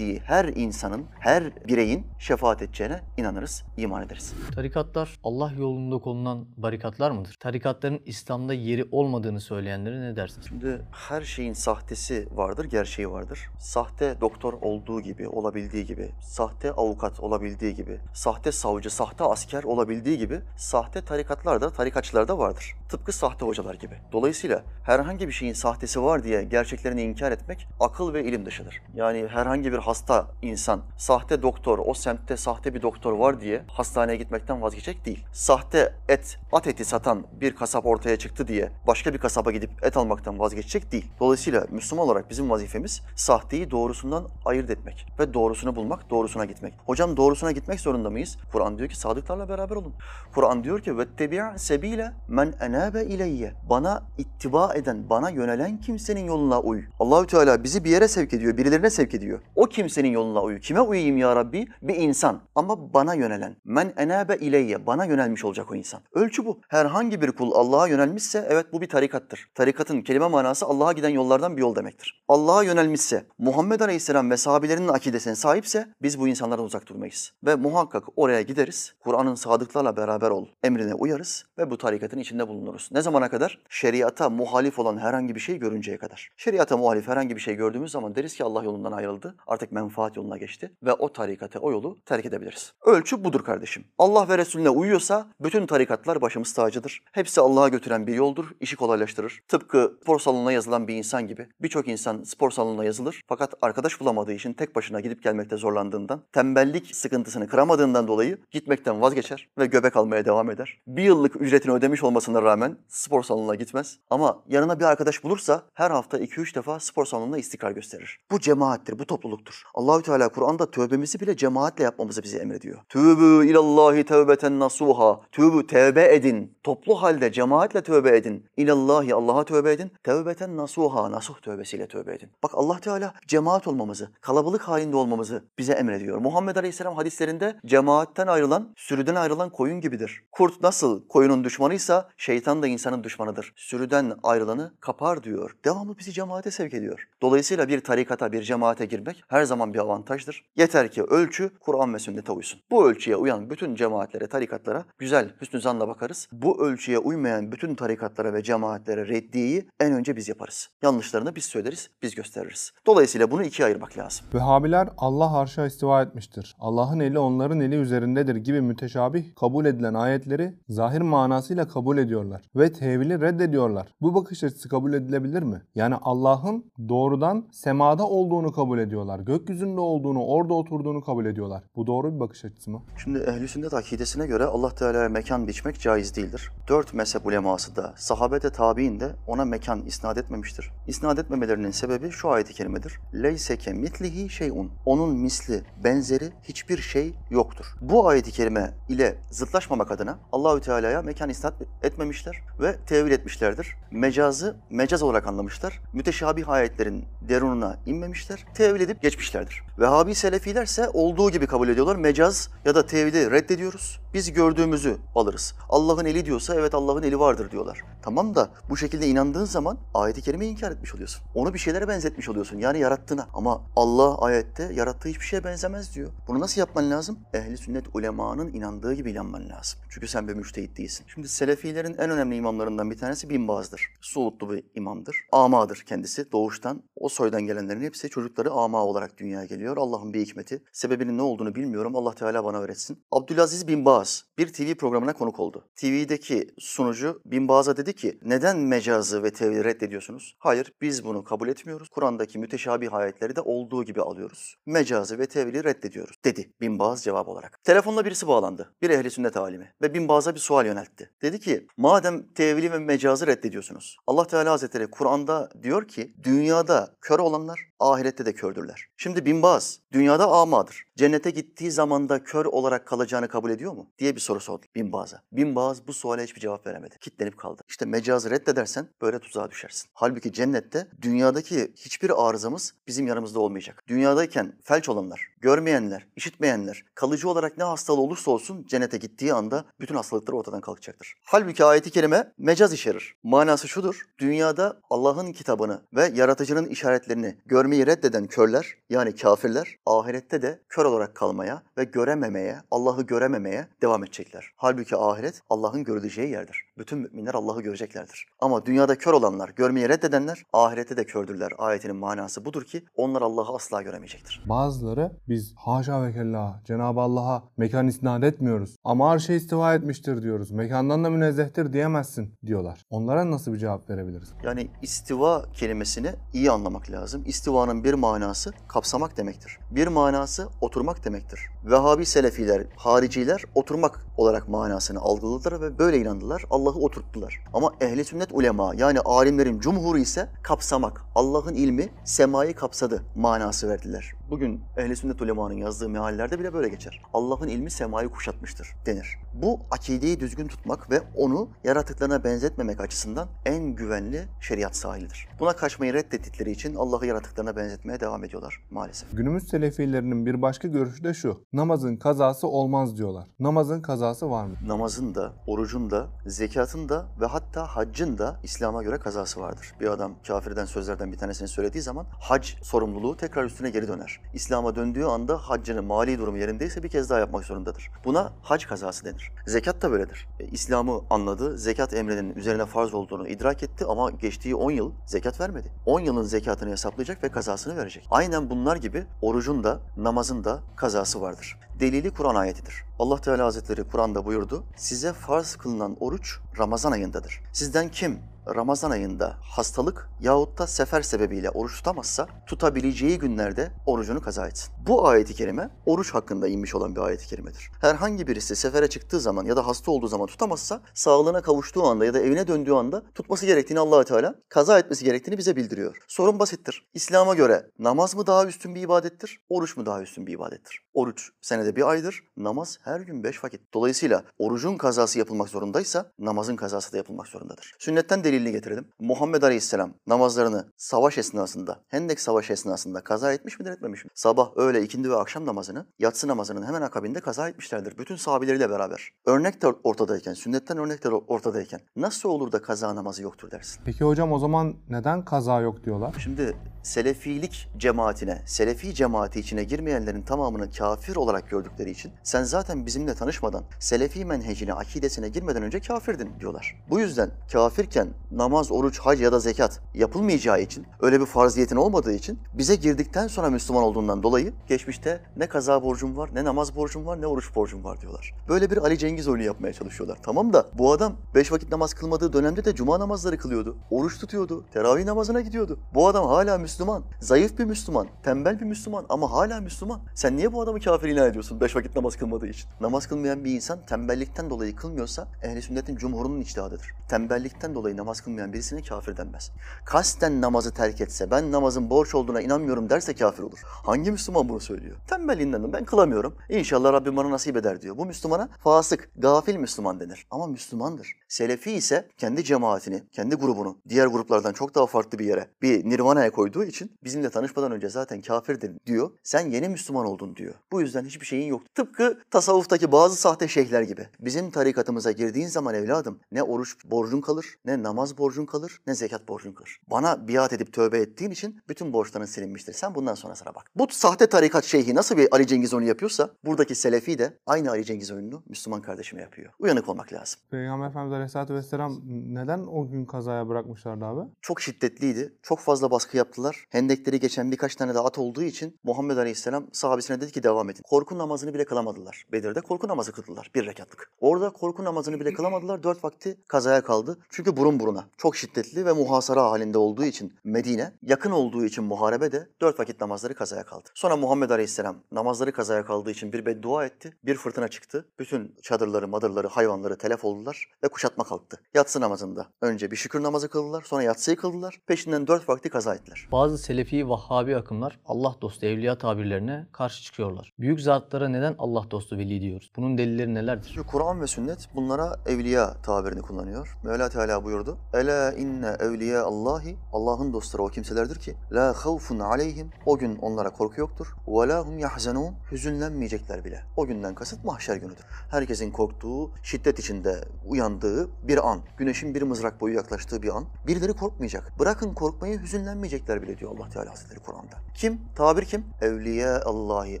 Zikrettiği her insanın, her bireyin şefaat edeceğine inanırız, iman ederiz. Tarikatlar Allah yolunda konulan barikatlar mıdır? Tarikatların İslam'da yeri olmadığını söyleyenlere ne dersiniz? Şimdi her şeyin sahtesi vardır, gerçeği vardır. Sahte doktor olduğu gibi, olabildiği gibi, sahte avukat olabildiği gibi, sahte savcı, sahte asker olabildiği gibi, sahte tarikatlar da, tarikatçılar da vardır. Tıpkı sahte hocalar gibi. Dolayısıyla herhangi bir şeyin sahtesi var diye gerçeklerini inkar etmek akıl ve ilim dışıdır. Yani herhangi bir hasta insan, sahte doktor, o semtte sahte bir doktor var diye hastaneye gitmekten vazgeçecek değil. Sahte et, at eti satan bir kasap ortaya çıktı diye başka bir kasaba gidip et almaktan vazgeçecek değil. Dolayısıyla Müslüman olarak bizim vazifemiz sahteyi doğrusundan ayırt etmek ve doğrusunu bulmak, doğrusuna gitmek. Hocam doğrusuna gitmek zorunda mıyız? Kur'an diyor ki sadıklarla beraber olun. Kur'an diyor ki vettebi' sebile men enabe ileyye. Bana ittiba eden, bana yönelen kimsenin yoluna uy. Allahü Teala bizi bir yere sevk ediyor, birilerine sevk ediyor. O kimsenin yoluna uy. Kime uyuyayım ya Rabbi? Bir insan ama bana yönelen. Men enabe ileyye. Bana yönelmiş olacak o insan. Ölçü bu. Herhangi bir kul Allah'a yönelmişse evet bu bir tarikattır. Tarikatın kelime manası Allah'a giden yollardan bir yol demektir. Allah'a yönelmişse, Muhammed Aleyhisselam ve sahabelerinin akidesine sahipse biz bu insanlardan uzak durmayız. Ve muhakkak oraya gideriz. Kur'an'ın sadıklarla beraber ol. Emrine uyarız ve bu tarikatın içinde bulunuruz. Ne zamana kadar? Şeriata muhalif olan herhangi bir şey görünceye kadar. Şeriata muhalif herhangi bir şey gördüğümüz zaman deriz ki Allah yolundan ayrıldı. Artık menfaat yoluna geçti ve o tarikate, o yolu terk edebiliriz. Ölçü budur kardeşim. Allah ve Resulüne uyuyorsa bütün tarikatlar başımız tacıdır. Hepsi Allah'a götüren bir yoldur, işi kolaylaştırır. Tıpkı spor salonuna yazılan bir insan gibi. Birçok insan spor salonuna yazılır fakat arkadaş bulamadığı için tek başına gidip gelmekte zorlandığından, tembellik sıkıntısını kıramadığından dolayı gitmekten vazgeçer ve göbek almaya devam eder. Bir yıllık ücretini ödemiş olmasına rağmen spor salonuna gitmez. Ama yanına bir arkadaş bulursa her hafta 2-3 defa spor salonuna istikrar gösterir. Bu cemaattir, bu topluluktur. Allahü Teala Kur'an'da tövbemizi bile cemaatle yapmamızı bize emrediyor. Tövbü ilallahi tevbeten nasuha. Tövbü tevbe edin. Toplu halde cemaatle tövbe edin. İlallahi Allah'a tövbe edin. Tevbeten nasuha. Nasuh tövbesiyle tövbe edin. Bak Allah Teala cemaat olmamızı, kalabalık halinde olmamızı bize emrediyor. Muhammed Aleyhisselam hadislerinde cemaatten ayrılan, sürüden ayrılan koyun gibidir. Kurt nasıl koyunun düşmanıysa şeytan da insanın düşmanıdır. Sürüden ayrılanı kapar diyor. Devamlı bizi cemaate sevk ediyor. Dolayısıyla bir tarikata, bir cemaate girmek her zaman bir avantajdır. Yeter ki ölçü Kur'an ve sünnete uysun. Bu ölçüye uyan bütün cemaatlere, tarikatlara güzel, hüsnü zanla bakarız. Bu ölçüye uymayan bütün tarikatlara ve cemaatlere reddiyeyi en önce biz yaparız. Yanlışlarını biz söyleriz, biz gösteririz. Dolayısıyla bunu ikiye ayırmak lazım. Vehhabiler Allah arşa istiva etmiştir. Allah'ın eli onların eli üzerindedir gibi müteşabih kabul edilen ayetleri zahir manasıyla kabul ediyorlar ve tevili reddediyorlar. Bu bakış açısı kabul edilebilir mi? Yani Allah'ın doğrudan semada olduğunu kabul ediyorlar. Gökyüzünde olduğunu, orada oturduğunu kabul ediyorlar. Bu doğru bir bakış açısı mı? Şimdi ehl-i sünnet akidesine göre Allah Teala'ya mekan biçmek caiz değildir. Dört mezhep uleması da, sahabe de tabi'in de ona mekan isnat etmemiştir. İsnat etmemelerinin sebebi şu ayeti kerimedir. Leyse ke mitlihi şeyun. Onun misli, benzeri hiçbir şey yoktur. Bu ayeti kerime ile zıtlaşmamak adına Allahü Teala'ya mekan isnat etmemişler ve tevil etmişlerdir. Mecazı mecaz olarak anlamışlar. Müteşabih ayetlerin derununa inmemişler. Tevil edip geçmişlerdir. Vehhabi Selefiler ise olduğu gibi kabul ediyorlar. Mecaz ya da tevili reddediyoruz. Biz gördüğümüzü alırız. Allah'ın eli diyorsa evet Allah'ın eli vardır diyorlar. Tamam da bu şekilde inandığın zaman ayeti kerimeyi inkar etmiş oluyorsun. Onu bir şeylere benzetmiş oluyorsun. Yani yarattığına. Ama Allah ayette yarattığı hiçbir şeye benzemez diyor. Bunu nasıl yapman lazım? Ehli sünnet ulemanın inandığı gibi inanman lazım. Çünkü sen bir müştehit değilsin. Şimdi Selefilerin en önemli imamlarından bir tanesi Bin Baz'dır. Suudlu bir imamdır. Amadır kendisi doğuştan. O soydan gelenlerin hepsi çocukları ama olarak dünyaya geliyor. Allah'ın bir hikmeti. Sebebinin ne olduğunu bilmiyorum. Allah Teala bana öğretsin. Abdülaziz Bin Baz bir TV programına konuk oldu. TV'deki sunucu Bin Baz'a dedi ki neden mecazı ve tevhidi reddediyorsunuz? Hayır biz bunu kabul etmiyoruz. Kur'an'daki müteşabih ayetleri de olduğu gibi alıyoruz. Mecazı ve tevhidi reddediyoruz dedi Bin Baz cevap olarak. Telefonla birisi bağlandı. Bir ehli sünnet alimi ve Bin Baz'a bir sual yöneltti. Dedi ki madem tevhili ve mecazı reddediyorsunuz. Allah Teala Hazretleri Kur'an'da diyor ki dünyada kör olanlar ahirette de kördürler. Şimdi Bin Baz dünyada amadır. Cennete gittiği zamanda kör olarak kalacağını kabul ediyor mu? diye bir soru sordu Bin Baz'a. Bin Baz bu suale hiçbir cevap veremedi. Kitlenip kaldı. İşte mecazı reddedersen böyle tuzağa düşersin. Halbuki cennette dünyadaki hiçbir arızamız bizim yanımızda olmayacak. Dünyadayken felç olanlar, görmeyenler, işitmeyenler, kalıcı olarak ne hastalığı olursa olsun cennete gittiği anda bütün hastalıkları ortadan kalkacaktır. Halbuki ayeti kerime mecaz içerir. Manası şudur. Dünyada Allah'ın kitabını ve yaratıcının işaretlerini görmeyi reddeden körler yani kafirler ahirette de kör olarak kalmaya ve görememeye, Allah'ı görememeye devam edecekler. Halbuki ahiret Allah'ın görüleceği yerdir. Bütün müminler Allah'ı göreceklerdir. Ama dünyada kör olanlar, görmeyi reddedenler ahirette de kördürler. Ayetinin manası budur ki onlar Allah'ı asla göremeyecektir. Bazıları biz haşa ve kella Cenab-ı Allah'a mekan isnat etmiyoruz. Ama arşa istiva etmiştir diyoruz. Mekandan da münezzehtir diyemezsin diyorlar. Onlara nasıl bir cevap verebiliriz? Yani istiva kelimesini iyi anlamak lazım. İstivanın bir manası kapsamak demektir. Bir manası oturmak demektir. Vehhabi Selefiler, hariciler oturmak olarak manasını algıladılar ve böyle inandılar. Allah'ı oturttular. Ama ehli sünnet ulema yani alimlerin cumhuru ise kapsamak. Allah'ın ilmi semayı kapsadı manası verdiler. Bugün ehli sünnet ulemanın yazdığı meallerde bile böyle geçer. Allah'ın ilmi semayı kuşatmıştır denir. Bu akideyi düzgün tutmak ve onu yaratıklarına benzetmemek açısından en güvenli şeriat sahilidir. Buna kaçmayı reddettikleri için Allah'ı yaratıklarına benzetmeye devam ediyorlar maalesef. Günümüz selefilerinin bir başka görüşü de şu. Namazın kazası olmaz diyorlar. Namazın kazası var mı? Namazın da, orucun da, zekatın da ve hatta haccın da İslam'a göre kazası vardır. Bir adam kafirden sözlerden bir tanesini söylediği zaman hac sorumluluğu tekrar üstüne geri döner. İslam'a döndüğü anda haccının mali durumu yerindeyse bir kez daha yapmak zorundadır. Buna hac kazası denir. Zekat da böyledir. E, İslam'ı anladı, zekat emrinin üzerine farz olduğunu idrak etti ama geçtiği 10 yıl zekat vermedi. 10 yılın zekatını hesaplayacak ve kazasını verecek. Aynen bunlar gibi orucun da, namazın da kazası vardır. Delili Kur'an ayetidir. Allah Teala Hazretleri Kur'an'da buyurdu. Size farz kılınan oruç Ramazan ayındadır. Sizden kim Ramazan ayında hastalık yahut da sefer sebebiyle oruç tutamazsa tutabileceği günlerde orucunu kaza etsin. Bu ayeti kerime oruç hakkında inmiş olan bir ayeti kerimedir. Herhangi birisi sefere çıktığı zaman ya da hasta olduğu zaman tutamazsa sağlığına kavuştuğu anda ya da evine döndüğü anda tutması gerektiğini allah Teala kaza etmesi gerektiğini bize bildiriyor. Sorun basittir. İslam'a göre namaz mı daha üstün bir ibadettir, oruç mu daha üstün bir ibadettir? Oruç senede bir aydır, namaz her gün beş vakit. Dolayısıyla orucun kazası yapılmak zorundaysa namazın kazası da yapılmak zorundadır. Sünnetten delilini getirelim. Muhammed Aleyhisselam namazlarını savaş esnasında, Hendek Savaşı esnasında kaza etmiş midir etmemiş mi? Sabah, öğle, ikindi ve akşam namazını, yatsı namazının hemen akabinde kaza etmişlerdir. Bütün sahabileriyle beraber. Örnek de ortadayken, sünnetten örnek de ortadayken nasıl olur da kaza namazı yoktur dersin? Peki hocam o zaman neden kaza yok diyorlar? Şimdi Selefilik cemaatine, Selefi cemaati içine girmeyenlerin tamamını kafir olarak gördükleri için sen zaten bizimle tanışmadan Selefi menhecine, akidesine girmeden önce kafirdin diyorlar. Bu yüzden kafirken namaz, oruç, hac ya da zekat yapılmayacağı için, öyle bir farziyetin olmadığı için bize girdikten sonra Müslüman olduğundan dolayı geçmişte ne kaza borcum var, ne namaz borcum var, ne oruç borcum var diyorlar. Böyle bir Ali Cengiz oyunu yapmaya çalışıyorlar. Tamam da bu adam beş vakit namaz kılmadığı dönemde de cuma namazları kılıyordu. Oruç tutuyordu, teravih namazına gidiyordu. Bu adam hala Müslüman Müslüman. Zayıf bir Müslüman. Tembel bir Müslüman ama hala Müslüman. Sen niye bu adamı kafir ilan ediyorsun beş vakit namaz kılmadığı için? Namaz kılmayan bir insan tembellikten dolayı kılmıyorsa ehli sünnetin cumhurunun içtihadıdır. Tembellikten dolayı namaz kılmayan birisine kafir denmez. Kasten namazı terk etse, ben namazın borç olduğuna inanmıyorum derse kafir olur. Hangi Müslüman bunu söylüyor? Tembelliğinden ben kılamıyorum. İnşallah Rabbim bana nasip eder diyor. Bu Müslümana fasık, gafil Müslüman denir. Ama Müslümandır. Selefi ise kendi cemaatini, kendi grubunu diğer gruplardan çok daha farklı bir yere, bir nirvanaya koyduğu için bizimle tanışmadan önce zaten kafirdir diyor. Sen yeni Müslüman oldun diyor. Bu yüzden hiçbir şeyin yok. Tıpkı tasavvuftaki bazı sahte şeyhler gibi. Bizim tarikatımıza girdiğin zaman evladım ne oruç borcun kalır, ne namaz borcun kalır, ne zekat borcun kalır. Bana biat edip tövbe ettiğin için bütün borçların silinmiştir. Sen bundan sonrasına bak. Bu sahte tarikat şeyhi nasıl bir Ali Cengiz onu yapıyorsa buradaki Selefi de aynı Ali Cengiz oyununu Müslüman kardeşime yapıyor. Uyanık olmak lazım. Peygamber Efendimiz Aleyhisselatü Vesselam neden o gün kazaya bırakmışlardı abi? Çok şiddetliydi. Çok fazla baskı yaptılar. Hendekleri geçen birkaç tane de at olduğu için Muhammed Aleyhisselam sahabesine dedi ki devam edin. Korku namazını bile kılamadılar. Bedir'de korku namazı kıldılar. Bir rekatlık. Orada korku namazını bile kılamadılar. Dört vakti kazaya kaldı. Çünkü burun buruna. Çok şiddetli ve muhasara halinde olduğu için Medine, yakın olduğu için muharebe de dört vakit namazları kazaya kaldı. Sonra Muhammed Aleyhisselam namazları kazaya kaldığı için bir beddua etti. Bir fırtına çıktı. Bütün çadırları, madırları, hayvanları telef oldular ve kuşatma kalktı. Yatsı namazında önce bir şükür namazı kıldılar. Sonra yatsıyı kıldılar. Peşinden dört vakti kaza ettiler. Bazı Selefi Vahhabi akımlar Allah dostu evliya tabirlerine karşı çıkıyorlar. Büyük zatlara neden Allah dostu veli diyoruz? Bunun delilleri nelerdir? Kur'an ve sünnet bunlara evliya tabirini kullanıyor. Mevla Teala buyurdu. Ela inne evliya Allahi Allah'ın dostları o kimselerdir ki la havfun aleyhim o gün onlara korku yoktur. Ve la hum yahzanun hüzünlenmeyecekler bile. O günden kasıt mahşer günüdür. Herkesin korktuğu, şiddet içinde uyandığı bir an. Güneşin bir mızrak boyu yaklaştığı bir an. Birileri korkmayacak. Bırakın korkmayı hüzünlenmeyecekler bile diyor Allah Teala Hazretleri Kur'an'da. Kim? Tabir kim? Evliya Allahi,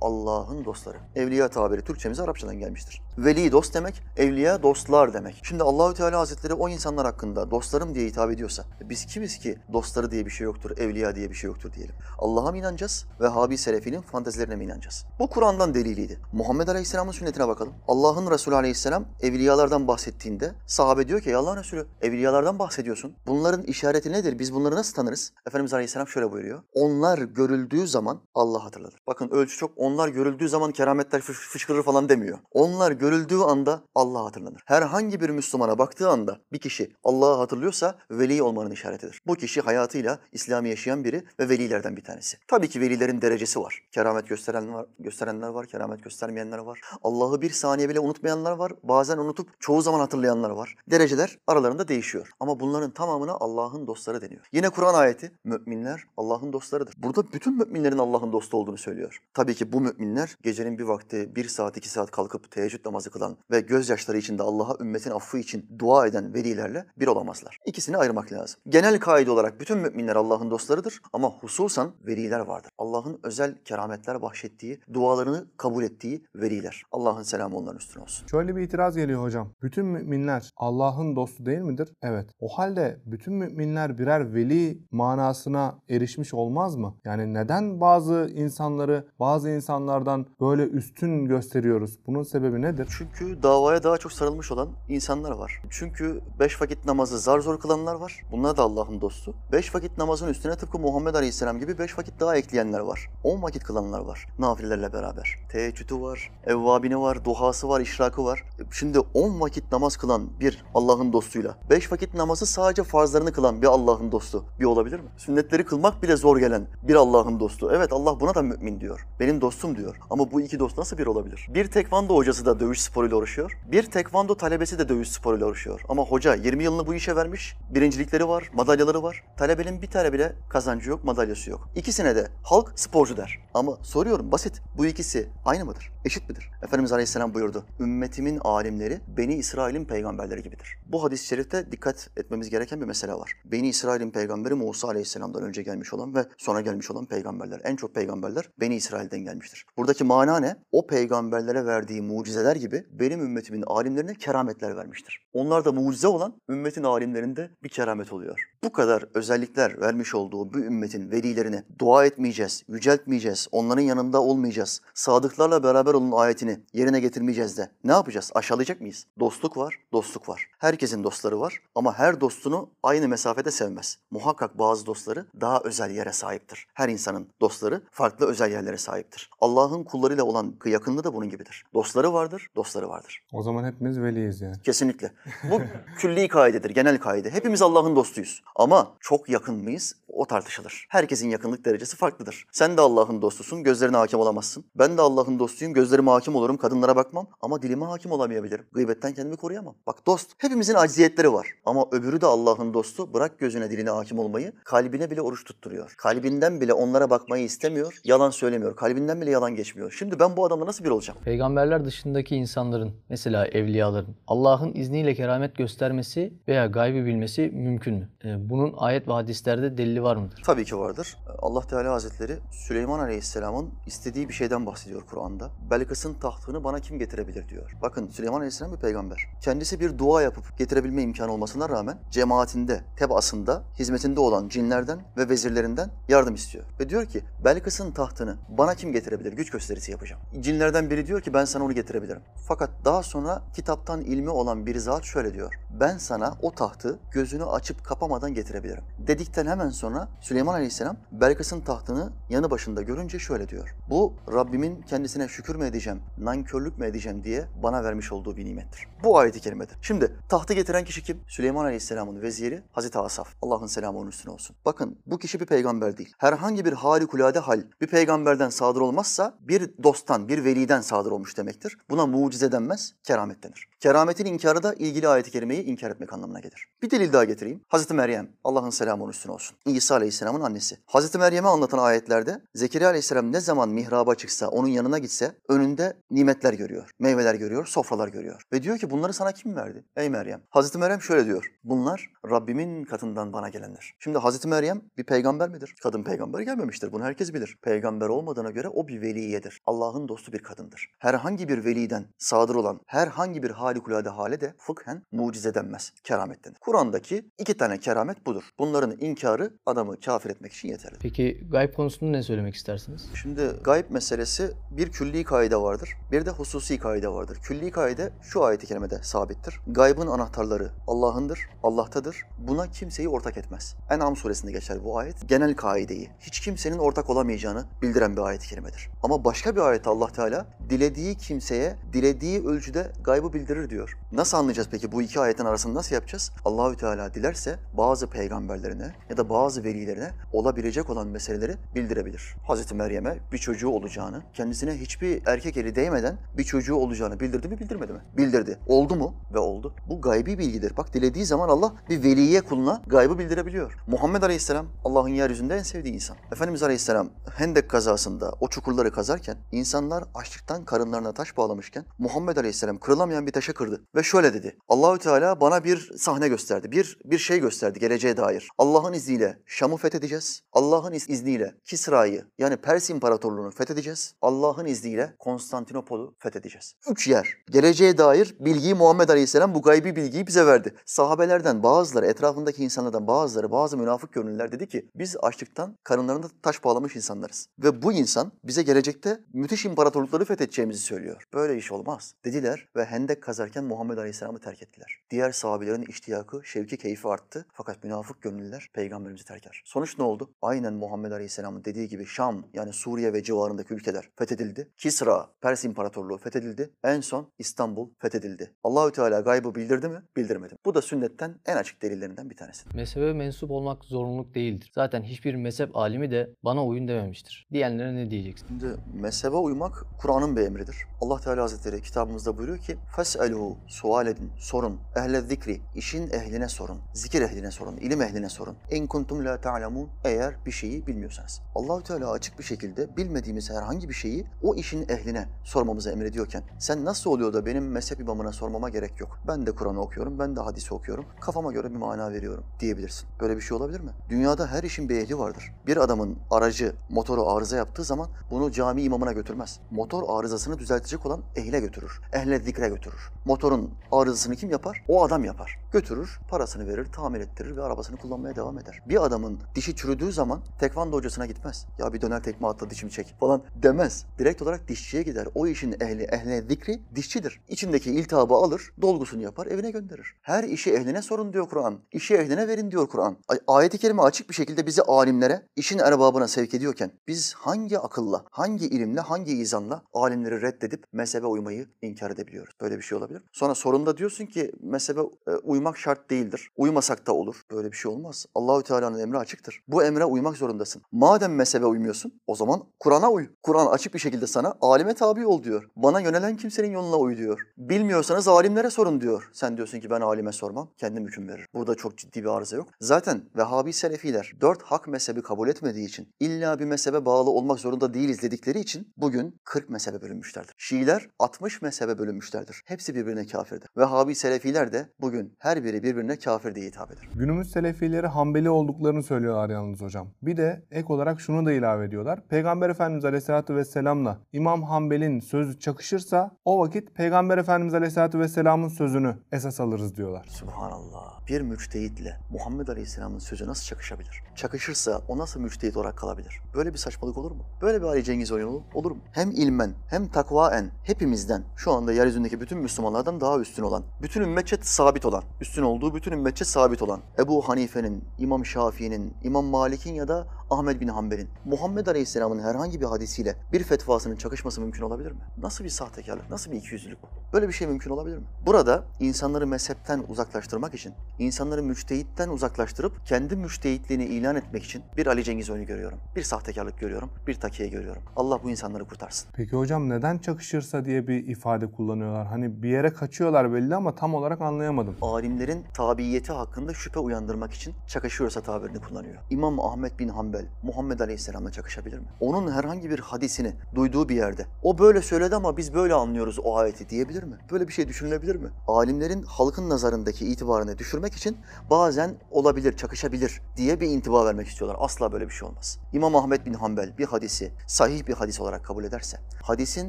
Allah'ın dostları. Evliya tabiri Türkçemize Arapçadan gelmiştir. Veli dost demek, evliya dostlar demek. Şimdi Allahü Teala Hazretleri o insanlar hakkında dostlarım diye hitap ediyorsa biz kimiz ki dostları diye bir şey yoktur, evliya diye bir şey yoktur diyelim. Allah'a mı inanacağız? Vehhabi Selefi'nin fantezilerine mi inanacağız? Bu Kur'an'dan deliliydi. Muhammed Aleyhisselam'ın sünnetine bakalım. Allah'ın Resulü Aleyhisselam evliyalardan bahsettiğinde sahabe diyor ki "Ey Allah'ın Resulü evliyalardan bahsediyorsun. Bunların işareti nedir? Biz bunları nasıl tanırız? Efendimiz Aleyhisselam şöyle buyuruyor. Onlar görüldüğü zaman Allah hatırlanır. Bakın ölçü çok onlar görüldüğü zaman kerametler fış- fışkırır falan demiyor. Onlar görüldüğü anda Allah hatırlanır. Herhangi bir Müslümana baktığı anda bir kişi Allah'ı hatırlıyorsa veli olmanın işaretidir. Bu kişi hayatıyla İslam'ı yaşayan biri ve velilerden bir tanesi. Tabii ki velilerin derecesi var. Keramet gösteren var, gösterenler var, keramet göstermeyenler var. Allah'ı bir saniye bile unutmayanlar var. Bazen unutup çoğu zaman hatırlayanlar var. Dereceler aralarında değişiyor. Ama bunların tamamına Allah'ın dostları deniyor. Yine Kur'an ayeti müminler Allah'ın dostlarıdır. Burada bütün müminlerin Allah'ın dostu olduğunu söylüyor. Tabii ki bu müminler gecenin bir vakti bir saat iki saat kalkıp teheccüd kılan ve gözyaşları içinde Allah'a ümmetin affı için dua eden velilerle bir olamazlar. İkisini ayırmak lazım. Genel kaide olarak bütün müminler Allah'ın dostlarıdır ama hususan veliler vardır. Allah'ın özel kerametler bahşettiği, dualarını kabul ettiği veliler. Allah'ın selamı onların üstüne olsun. Şöyle bir itiraz geliyor hocam. Bütün müminler Allah'ın dostu değil midir? Evet. O halde bütün müminler birer veli manasına erişmiş olmaz mı? Yani neden bazı insanları bazı insanlardan böyle üstün gösteriyoruz? Bunun sebebi nedir? Çünkü davaya daha çok sarılmış olan insanlar var. Çünkü beş vakit namazı zar zor kılanlar var. Bunlar da Allah'ın dostu. Beş vakit namazın üstüne tıpkı Muhammed Aleyhisselam gibi beş vakit daha ekleyenler var. On vakit kılanlar var. Nafilelerle beraber. Teheccüdü var, evvabini var, duhası var, işrakı var. Şimdi on vakit namaz kılan bir Allah'ın dostuyla beş vakit namazı sadece farzlarını kılan bir Allah'ın dostu bir olabilir mi? Sünnetleri kılmak bile zor gelen bir Allah'ın dostu. Evet Allah buna da mümin diyor. Benim dostum diyor. Ama bu iki dost nasıl bir olabilir? Bir tekvando hocası da dövüş sporuyla uğraşıyor. Bir tekvando talebesi de dövüş sporuyla uğraşıyor. Ama hoca 20 yılını bu işe vermiş. Birincilikleri var, madalyaları var. Talebenin bir tane bile kazancı yok, madalyası yok. İkisine de halk sporcu der. Ama soruyorum basit. Bu ikisi aynı mıdır? Eşit midir? Efendimiz Aleyhisselam buyurdu. Ümmetimin alimleri Beni İsrail'in peygamberleri gibidir. Bu hadis-i şerifte dikkat etmemiz gereken bir mesele var. Beni İsrail'in peygamberi Musa Aleyhisselam'dan önce gelmiş olan ve sonra gelmiş olan peygamberler. En çok peygamberler Beni İsrail'den gelmiştir. Buradaki mana ne? O peygamberlere verdiği mucizeler gibi benim ümmetimin alimlerine kerametler vermiştir. Onlarda mucize olan ümmetin alimlerinde bir keramet oluyor. Bu kadar özellikler vermiş olduğu bu ümmetin velilerine dua etmeyeceğiz, yüceltmeyeceğiz, onların yanında olmayacağız, sadıklarla beraber olun ayetini yerine getirmeyeceğiz de ne yapacağız? Aşağılayacak mıyız? Dostluk var, dostluk var. Herkesin dostları var ama her dostunu aynı mesafede sevmez. Muhakkak bazı dostları daha özel yere sahiptir. Her insanın dostları farklı özel yerlere sahiptir. Allah'ın kullarıyla olan yakınlığı da bunun gibidir. Dostları vardır, dostları vardır. O zaman hepimiz veliyiz yani. Kesinlikle. Bu külli kaidedir, genel kaide. Hepimiz Allah'ın dostuyuz. Ama çok yakın mıyız? O tartışılır. Herkesin yakınlık derecesi farklıdır. Sen de Allah'ın dostusun, gözlerine hakim olamazsın. Ben de Allah'ın dostuyum, gözlerime hakim olurum, kadınlara bakmam ama dilime hakim olamayabilirim. Gıybetten kendimi koruyamam. Bak dost, hepimizin acziyetleri var. Ama öbürü de Allah'ın dostu. Bırak gözüne, diline hakim olmayı, kalbine bile oruç tutturuyor. Kalbinden bile onlara bakmayı istemiyor, yalan söylemiyor. Kalbinden bile yalan geçmiyor. Şimdi ben bu adamla nasıl bir olacağım? Peygamberler dışındaki insanların, mesela evliyaların, Allah'ın izniyle keramet göstermesi veya gaybı bilmesi mümkün mü? Ee, Bunun ayet ve hadislerde delili var mıdır? Tabii ki vardır. Allah Teala Hazretleri Süleyman Aleyhisselam'ın istediği bir şeyden bahsediyor Kur'an'da. Belkıs'ın tahtını bana kim getirebilir diyor. Bakın Süleyman Aleyhisselam bir peygamber. Kendisi bir dua yapıp getirebilme imkanı olmasına rağmen cemaatinde, tebaasında, hizmetinde olan cinlerden ve vezirlerinden yardım istiyor. Ve diyor ki Belkıs'ın tahtını bana kim getirebilir? Güç gösterisi yapacağım. Cinlerden biri diyor ki ben sana onu getirebilirim. Fakat daha sonra kitaptan ilmi olan bir zat şöyle diyor. Ben sana o tahtı gözünü açıp kapamadan getirebilirim. Dedikten hemen sonra Süleyman Aleyhisselam Belkıs'ın tahtını yanı başında görünce şöyle diyor. Bu Rabbimin kendisine şükür mü edeceğim, nankörlük mü edeceğim diye bana vermiş olduğu bir nimettir. Bu ayeti kerimedir. Şimdi tahtı getiren kişi kim? Süleyman Aleyhisselam'ın veziri Hazreti Asaf. Allah'ın selamı onun üstüne olsun. Bakın bu kişi bir peygamber değil. Herhangi bir harikulade hal bir peygamberden sadır olmazsa bir dosttan, bir veliden sadır olmuş demektir. Buna mucize denmez, keramet denir. Kerametin inkarı da ilgili ayeti kerimeyi inkar etmek anlamına gelir. Bir delil daha getireyim. Hazreti Meryem, Allah'ın selamı onun üstüne olsun. İsa Aleyhisselam'ın annesi. Hazreti Meryem'e anlatan ayetlerde Zekeriya Aleyhisselam ne zaman mihraba çıksa, onun yanına gitse önünde nimetler görüyor, meyveler görüyor, sofralar görüyor. Ve diyor ki bunları sana kim verdi? Ey Meryem. Hazreti Meryem şöyle diyor. Bunlar Rabbimin katından bana gelenler. Şimdi Hazreti Meryem bir peygamber midir? Kadın peygamber gelmemiştir. Bunu herkes bilir. Peygamber olmadığına göre o bir veliyedir. Allah'ın dostu bir kadındır. Herhangi bir veliden sadır olan herhangi bir harikulade hale de fıkhen mucize denmez. Keramet denir. Kur'an'daki iki tane keramet budur. Bunların inkarı adamı kafir etmek için yeterli. Peki gayb konusunda ne söylemek istersiniz? Şimdi gayb meselesi bir külli kaide vardır. Bir de hususi kaide vardır. Külli kaide şu ayeti kerimede sabittir. Gaybın anahtarları Allah'ındır, Allah'tadır. Buna kimseyi ortak etmez. En'am suresinde geçer bu ayet. Genel kaideyi, hiç kimsenin ortak olamayacağını bildiren bir ayet-i kerimedir. Ama başka bir ayet Allah Teala dilediği kimseye dilediği ölçüde gaybı bildirir diyor. Nasıl anlayacağız peki bu iki ayetin arasını nasıl yapacağız? Allahü Teala dilerse bazı peygamberlerine ya da bazı velilerine olabilecek olan meseleleri bildirebilir. Hazreti Meryem'e bir çocuğu olacağını, kendisine hiçbir erkek eli değmeden bir çocuğu olacağını bildirdi mi bildirmedi mi? Bildirdi. Oldu mu? Ve oldu. Bu gaybi bilgidir. Bak dilediği zaman Allah bir veliye kuluna gaybı bildirebiliyor. Muhammed Aleyhisselam Allah'ın yeryüzünde en sevdiği insan. Efendimiz Aleyhisselam Hendek kazasında o çukurları kazarken insanlar açlıktan karınlarına taş bağlamışken Muhammed Aleyhisselam kırılamayan bir taşı kırdı ve şöyle dedi. Allahü Teala bana bir sahne gösterdi. Bir bir şey gösterdi geleceğe dair. Allah'ın izniyle Şam'ı fethedeceğiz. Allah'ın iz- izniyle Kisra'yı yani Pers İmparatorluğunu fethedeceğiz. Allah'ın izniyle Konstantinopol'u fethedeceğiz. Üç yer. Geleceğe dair bilgiyi Muhammed Aleyhisselam bu gaybi bilgiyi bize verdi. Sahabelerden bazıları, etrafındaki insanlardan bazıları, bazı münafık gönüllüler dedi ki biz açlıktan karınlarında taş bağlamış insanlarız. Ve bu insan bize gelecekte müthiş imparatorlukları fethedeceğimizi söylüyor. Böyle iş olmaz dediler ve hendek kazarken Muhammed Aleyhisselam'ı terk ettiler. Diğer sahabelerin iştiyakı, şevki, keyfi arttı. Fakat münafık gönüllüler peygamberimizi terk eder. Sonuç ne oldu? Aynen Muhammed Aleyhisselam'ın dediği gibi Şam yani Suriye ve civarındaki ülkeler fethedildi. Kisra, Pers İmparatorluğu fethedildi. En son İstanbul fethedildi. Allahü Teala gaybı bildirdi mi? Bildirmedi. Bu da sünnetten en açık delillerinden bir tanesi. Mezhebe mensup olmak zorunluluk değildir. Zaten hiçbir mezhep alimi de bana uyun dememiştir. Diyenlere ne diyeceksin? Şimdi mezhebe uymak Kur'an'ın bir emridir. Allah Teala Hazretleri kitabımızda buyuruyor ki Fes'eluhu. Sual edin, sorun. Ehle zikri. işin ehline sorun. Zikir ehline sorun. ilim ehline sorun. En kuntum la ta'lemun. Eğer bir şeyi bilmiyorsanız. Allahü Teala açık bir şekilde bilmediğimiz herhangi bir şeyi o işin ehline sormamızı emrediyorken sen nasıl oluyor da benim mezhep imamına sormama gerek yok. Ben de Kur'an'ı okuyorum, ben de hadisi okuyorum. Kafama göre bir mana veriyorum diyebilirsin. Böyle bir şey olabilir mi? Dünyada her işin bir ehli vardır. Bir adamın aracı, motoru arıza yaptığı zaman bunu cami imamına götürmez. Motor arızasını düzeltecek olan ehle götürür. Ehle zikre götürür. Motorun arızasını kim yapar? O adam yapar. Götürür, parasını verir, tamir ettirir ve arabasını kullanmaya devam eder. Bir adamın dişi çürüdüğü zaman tekvando hocasına gitmez. Ya bir döner tekme atla dişimi çek falan demez. Direkt olarak dişçiye gider. O işin ehli, ehline zikri dişçidir. İçindeki iltihabı alır, dolgusunu yapar, evine gönderir. Her işi ehline sorun diyor Kur'an. İşi ehline verin diyor Kur'an. Ay- Ayet-i kerime açık bir şekilde bizi alimlere, işin erbabına sevk ediyorken biz hangi akılla, hangi ilimle, hangi izanla alimleri reddedip mezhebe uymayı inkar edebiliyoruz? Böyle bir şey olabilir mi? Sonra sorunda diyorsun ki mezhebe e, uymak şart değildir. Uymasak da olur. Böyle bir şey olmaz. Allahü Teala'nın emri açıktır. Bu emre uymak zorundasın. Madem mezhebe uymuyorsun o zaman Kur'an'a uy. Kur'an açık bir şekilde sana alime tabi ol diyor. Bana yönelen kimsenin yoluna uy diyor. Bilmiyorsanız alimlere sorun diyor. Sen diyorsun ki ben alime sormam. Kendim hüküm veririm. Burada çok ciddi bir arıza yok. Zaten Vehhabi Selefiler dört hak mezhebi kabul etmediği için illa bir mezhebe bağlı olmak zorunda değiliz dedikleri için bugün 40 mezhebe bölünmüşlerdir. Şiiler 60 mezhebe bölünmüşlerdir. Hepsi birbirine kafirdir. Vehhabi Selefiler de bugün her biri birbirine kafir diye hitap eder. Günümüz Selefileri Hanbeli olduklarını söylüyorlar yalnız hocam. Bir de ek olarak şunu da ilave ediyorlar. Peygamber Efendimiz Aleyhisselatü Vesselam'la İmam Hanbel'in sözü çakışırsa o vakit Peygamber Efendimiz Aleyhisselatü Vesselam'ın sözünü esas alırız diyorlar. Subhanallah. Bir müçtehitle Muhammed Aleyhisselam'ın sözü nasıl çakışabilir? Çakışırsa o nasıl müçtehit olarak kalabilir? Böyle bir saçmalık olur mu? Böyle bir Ali Cengiz oyunu olur mu? Hem ilmen hem takvaen hepimizden şu anda yeryüzündeki bütün Müslümanlardan daha üstün olan, bütün ümmetçe sabit olan, üstün olduğu bütün ümmetçe sabit olan Ebu Hanife'nin, İmam Şafii'nin, İmam Malik'in ya da Ahmed bin Hanbel'in Muhammed Aleyhisselam'ın herhangi bir hadisiyle bir fetvasının çakışması mümkün olabilir mi? Nasıl bir sahtekarlık, nasıl bir ikiyüzlülük bu? Böyle bir şey mümkün olabilir mi? Burada insanları mezhepten uzaklaştırmak için, insanları müçtehitten uzaklaştırıp kendi müçtehitliğini ilan etmek için bir Ali Cengiz oyunu görüyorum. Bir sahtekarlık görüyorum, bir takiye görüyorum. Allah bu insanları kurtarsın. Peki hocam neden çakışırsa diye bir ifade kullanıyorlar? Hani bir yere kaçıyorlar belli ama tam olarak anlayamadım. alimlerin tabiyeti hakkında şüphe uyandırmak için çakışıyorsa tabirini kullanıyor. İmam Ahmet bin Hanbel Muhammed Aleyhisselam'la çakışabilir mi? Onun herhangi bir hadisini duyduğu bir yerde o böyle söyledi ama biz böyle anlıyoruz o ayeti diyebilir mi? Böyle bir şey düşünülebilir mi? Alimlerin halkın nazarındaki itibarını düşürmek için bazen olabilir, çakışabilir diye bir intiba vermek istiyorlar. Asla böyle bir şey olmaz. İmam Ahmet bin Hanbel bir hadisi sahih bir hadis olarak kabul ederse, hadisin